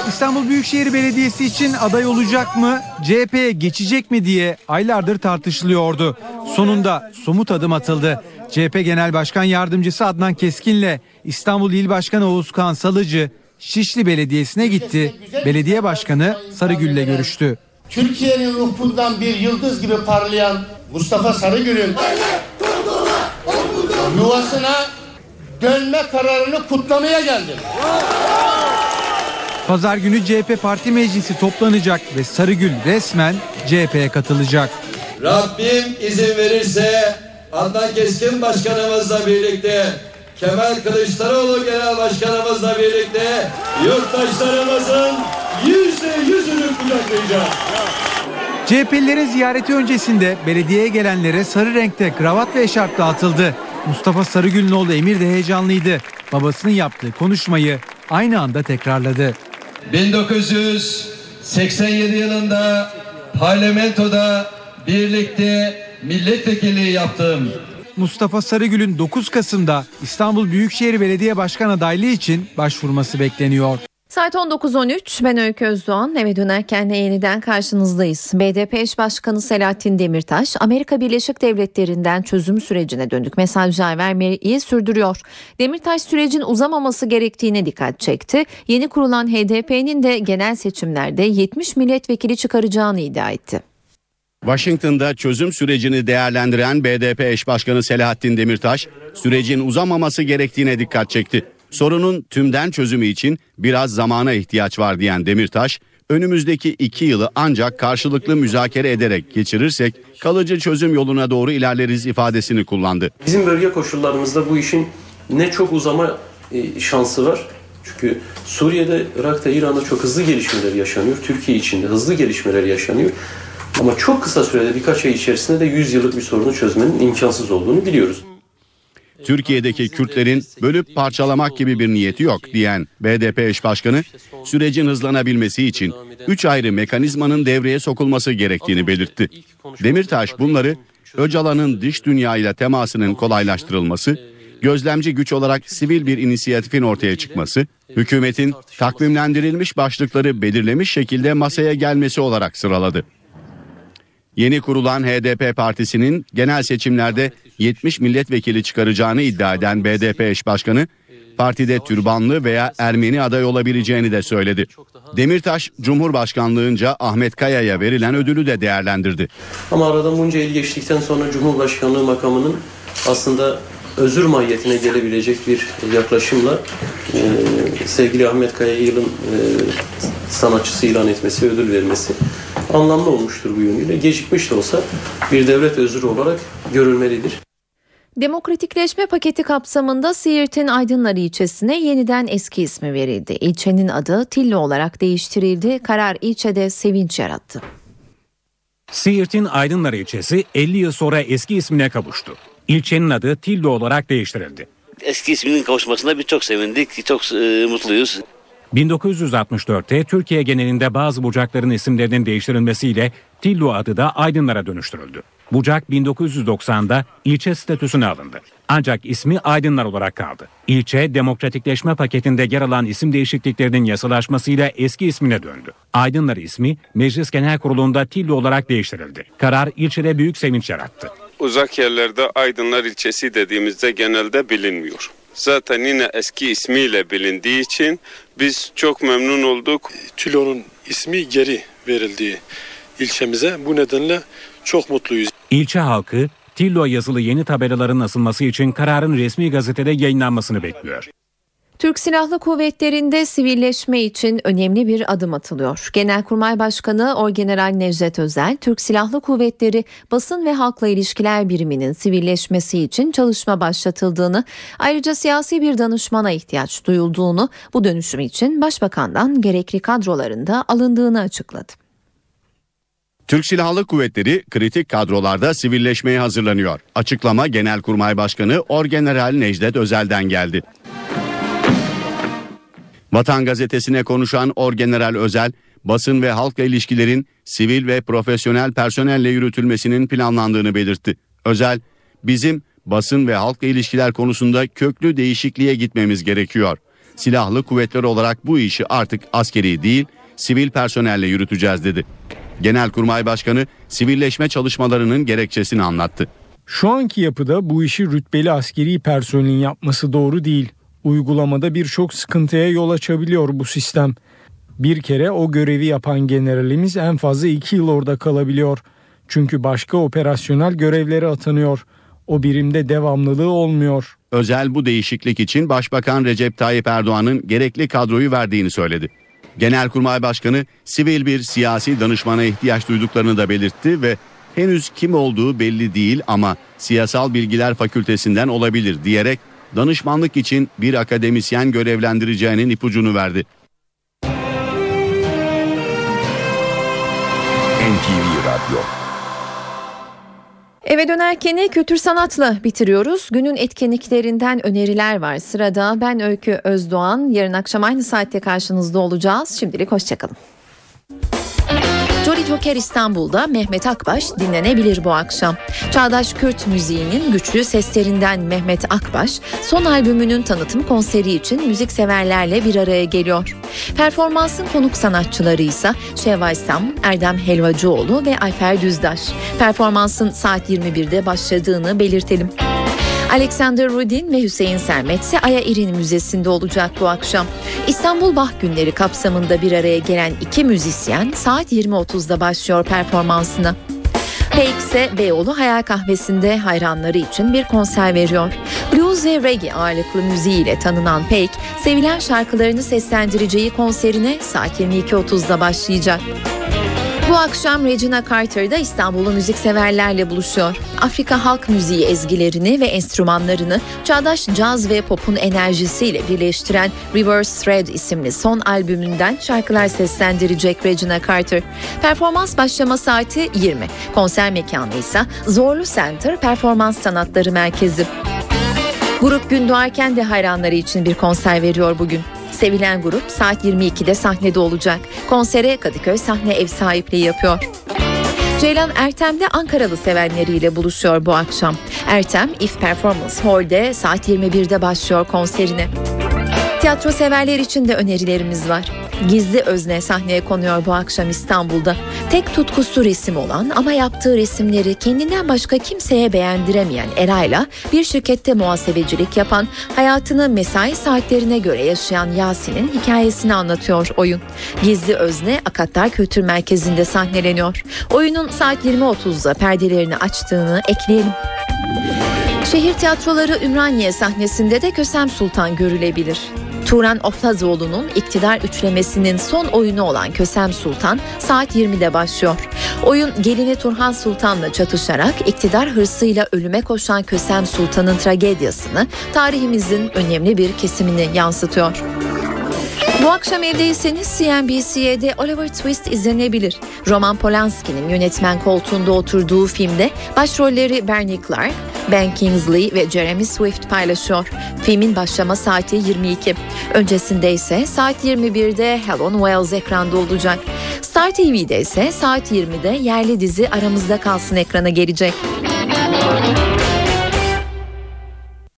İstanbul Büyükşehir Belediyesi için aday olacak mı, CHP'ye geçecek mi diye aylardır tartışılıyordu. Sonunda somut adım atıldı. CHP Genel Başkan Yardımcısı Adnan Keskin'le İstanbul İl Başkanı Oğuzkan Salıcı Şişli Belediyesi'ne gitti. Belediye Başkanı Sarıgül'le görüştü. Türkiye'nin ruhundan bir yıldız gibi parlayan Mustafa Sarıgül'ün yuvasına dönme kararını kutlamaya geldim. Pazar günü CHP Parti Meclisi toplanacak ve Sarıgül resmen CHP'ye katılacak. Rabbim izin verirse Adnan Keskin Başkanımızla birlikte Kemal Kılıçdaroğlu Genel Başkanımızla birlikte yurttaşlarımızın yüzde yüzünü kucaklayacağız. CHP'lilerin ziyareti öncesinde belediyeye gelenlere sarı renkte kravat ve eşarp dağıtıldı. Mustafa Sarıgül'ün Emir de heyecanlıydı. Babasının yaptığı konuşmayı aynı anda tekrarladı. 1987 yılında parlamentoda birlikte milletvekilliği yaptım. Mustafa Sarıgül'ün 9 Kasım'da İstanbul Büyükşehir Belediye Başkan adaylığı için başvurması bekleniyor. Saat 19.13 ben Öykü Özdoğan eve dönerken de yeniden karşınızdayız. BDP eş başkanı Selahattin Demirtaş Amerika Birleşik Devletleri'nden çözüm sürecine dönük mesajlar vermeyi sürdürüyor. Demirtaş sürecin uzamaması gerektiğine dikkat çekti. Yeni kurulan HDP'nin de genel seçimlerde 70 milletvekili çıkaracağını iddia etti. Washington'da çözüm sürecini değerlendiren BDP eş başkanı Selahattin Demirtaş, sürecin uzamaması gerektiğine dikkat çekti. Sorunun tümden çözümü için biraz zamana ihtiyaç var diyen Demirtaş, önümüzdeki iki yılı ancak karşılıklı müzakere ederek geçirirsek kalıcı çözüm yoluna doğru ilerleriz ifadesini kullandı. Bizim bölge koşullarımızda bu işin ne çok uzama e, şansı var. Çünkü Suriye'de, Irak'ta, İran'da çok hızlı gelişmeler yaşanıyor. Türkiye içinde hızlı gelişmeler yaşanıyor. Ama çok kısa sürede birkaç ay içerisinde de 100 yıllık bir sorunu çözmenin imkansız olduğunu biliyoruz. Türkiye'deki Kürtlerin bölüp parçalamak gibi bir niyeti yok diyen BDP eş başkanı sürecin hızlanabilmesi için 3 ayrı mekanizmanın devreye sokulması gerektiğini belirtti. Demirtaş bunları Öcalan'ın dış dünyayla temasının kolaylaştırılması, gözlemci güç olarak sivil bir inisiyatifin ortaya çıkması, hükümetin takvimlendirilmiş başlıkları belirlemiş şekilde masaya gelmesi olarak sıraladı. Yeni kurulan HDP partisinin genel seçimlerde 70 milletvekili çıkaracağını iddia eden BDP eş başkanı, partide türbanlı veya Ermeni aday olabileceğini de söyledi. Demirtaş, Cumhurbaşkanlığınca Ahmet Kaya'ya verilen ödülü de değerlendirdi. Ama aradan bunca yıl geçtikten sonra Cumhurbaşkanlığı makamının aslında özür mahiyetine gelebilecek bir yaklaşımla e, sevgili Ahmet Kaya'ya yılın e, sanatçısı ilan etmesi, ödül vermesi anlamlı olmuştur bu yönüyle. Gecikmiş de olsa bir devlet özrü olarak görülmelidir. Demokratikleşme paketi kapsamında Siirt'in Aydınlar ilçesine yeniden eski ismi verildi. İlçenin adı Tillo olarak değiştirildi. Karar ilçede sevinç yarattı. Siirt'in Aydınlar ilçesi 50 yıl sonra eski ismine kavuştu. İlçenin adı Tillo olarak değiştirildi. Eski isminin kavuşmasına biz çok sevindik, çok e, mutluyuz. 1964'te Türkiye genelinde bazı bucakların isimlerinin değiştirilmesiyle Tillo adı da Aydınlara dönüştürüldü. Bucak 1990'da ilçe statüsüne alındı. Ancak ismi Aydınlar olarak kaldı. İlçe demokratikleşme paketinde yer alan isim değişikliklerinin yasalaşmasıyla eski ismine döndü. Aydınlar ismi Meclis Genel Kurulu'nda Tillo olarak değiştirildi. Karar ilçede büyük sevinç yarattı. Uzak yerlerde Aydınlar ilçesi dediğimizde genelde bilinmiyor. Zaten yine eski ismiyle bilindiği için biz çok memnun olduk. Tülo'nun ismi geri verildiği ilçemize bu nedenle çok mutluyuz. İlçe halkı Tillo yazılı yeni tabelaların asılması için kararın resmi gazetede yayınlanmasını bekliyor. Türk Silahlı Kuvvetleri'nde sivilleşme için önemli bir adım atılıyor. Genelkurmay Başkanı Orgeneral Necdet Özel, Türk Silahlı Kuvvetleri Basın ve Halkla İlişkiler Biriminin sivilleşmesi için çalışma başlatıldığını, ayrıca siyasi bir danışmana ihtiyaç duyulduğunu, bu dönüşüm için Başbakan'dan gerekli kadrolarında alındığını açıkladı. Türk Silahlı Kuvvetleri kritik kadrolarda sivilleşmeye hazırlanıyor. Açıklama Genelkurmay Başkanı Orgeneral Necdet Özel'den geldi. Vatan Gazetesi'ne konuşan Orgeneral Özel, basın ve halkla ilişkilerin sivil ve profesyonel personelle yürütülmesinin planlandığını belirtti. Özel, bizim basın ve halkla ilişkiler konusunda köklü değişikliğe gitmemiz gerekiyor. Silahlı kuvvetler olarak bu işi artık askeri değil, sivil personelle yürüteceğiz dedi. Genelkurmay Başkanı sivilleşme çalışmalarının gerekçesini anlattı. Şu anki yapıda bu işi rütbeli askeri personelin yapması doğru değil. Uygulamada birçok sıkıntıya yol açabiliyor bu sistem. Bir kere o görevi yapan generalimiz en fazla iki yıl orada kalabiliyor. Çünkü başka operasyonel görevlere atanıyor. O birimde devamlılığı olmuyor. Özel bu değişiklik için Başbakan Recep Tayyip Erdoğan'ın gerekli kadroyu verdiğini söyledi. Genelkurmay Başkanı sivil bir siyasi danışmana ihtiyaç duyduklarını da belirtti ve henüz kim olduğu belli değil ama siyasal bilgiler fakültesinden olabilir diyerek danışmanlık için bir akademisyen görevlendireceğinin ipucunu verdi. NTV Radyo Eve dönerken kültür sanatla bitiriyoruz. Günün etkinliklerinden öneriler var. Sırada ben Öykü Özdoğan. Yarın akşam aynı saatte karşınızda olacağız. Şimdilik hoşçakalın. Jolly Joker İstanbul'da Mehmet Akbaş dinlenebilir bu akşam. Çağdaş Kürt müziğinin güçlü seslerinden Mehmet Akbaş son albümünün tanıtım konseri için müzikseverlerle bir araya geliyor. Performansın konuk sanatçıları ise Şevval Sam, Erdem Helvacıoğlu ve Ayfer Düzdaş. Performansın saat 21'de başladığını belirtelim. Alexander Rudin ve Hüseyin Sermet ise Aya İrin Müzesi'nde olacak bu akşam. İstanbul Bah Günleri kapsamında bir araya gelen iki müzisyen saat 20.30'da başlıyor performansına. Peik ise Beyoğlu Hayal Kahvesi'nde hayranları için bir konser veriyor. Blues ve reggae ağırlıklı müziğiyle tanınan Peik, sevilen şarkılarını seslendireceği konserine saat 22.30'da başlayacak. Bu akşam Regina Carter da İstanbul'un müzikseverlerle buluşuyor. Afrika halk müziği ezgilerini ve enstrümanlarını çağdaş caz ve popun enerjisiyle birleştiren Reverse Thread isimli son albümünden şarkılar seslendirecek Regina Carter. Performans başlama saati 20. Konser mekanı ise Zorlu Center Performans Sanatları Merkezi. Grup gün doğarken de hayranları için bir konser veriyor bugün. Sevilen grup saat 22'de sahnede olacak. Konsere Kadıköy sahne ev sahipliği yapıyor. Ceylan Ertem de Ankaralı sevenleriyle buluşuyor bu akşam. Ertem If Performance Hall'de saat 21'de başlıyor konserine. Tiyatro severler için de önerilerimiz var. Gizli Özne sahneye konuyor bu akşam İstanbul'da. Tek tutkusu resim olan ama yaptığı resimleri kendinden başka kimseye beğendiremeyen Eray'la bir şirkette muhasebecilik yapan, hayatını mesai saatlerine göre yaşayan Yasin'in hikayesini anlatıyor oyun. Gizli Özne Akatlar Kültür Merkezi'nde sahneleniyor. Oyunun saat 20.30'da perdelerini açtığını ekleyelim. Şehir tiyatroları Ümraniye sahnesinde de Kösem Sultan görülebilir. Turan Oflazoğlu'nun iktidar üçlemesinin son oyunu olan Kösem Sultan saat 20'de başlıyor. Oyun gelini Turhan Sultan'la çatışarak iktidar hırsıyla ölüme koşan Kösem Sultan'ın tragediyasını tarihimizin önemli bir kesimini yansıtıyor. Bu akşam evdeyseniz CNBC'de Oliver Twist izlenebilir. Roman Polanski'nin yönetmen koltuğunda oturduğu filmde başrolleri Bernie Clark, Ben Kingsley ve Jeremy Swift paylaşıyor. Filmin başlama saati 22. Öncesinde ise saat 21'de Helen Wells ekranda olacak. Star TV'de ise saat 20'de yerli dizi Aramızda Kalsın ekrana gelecek.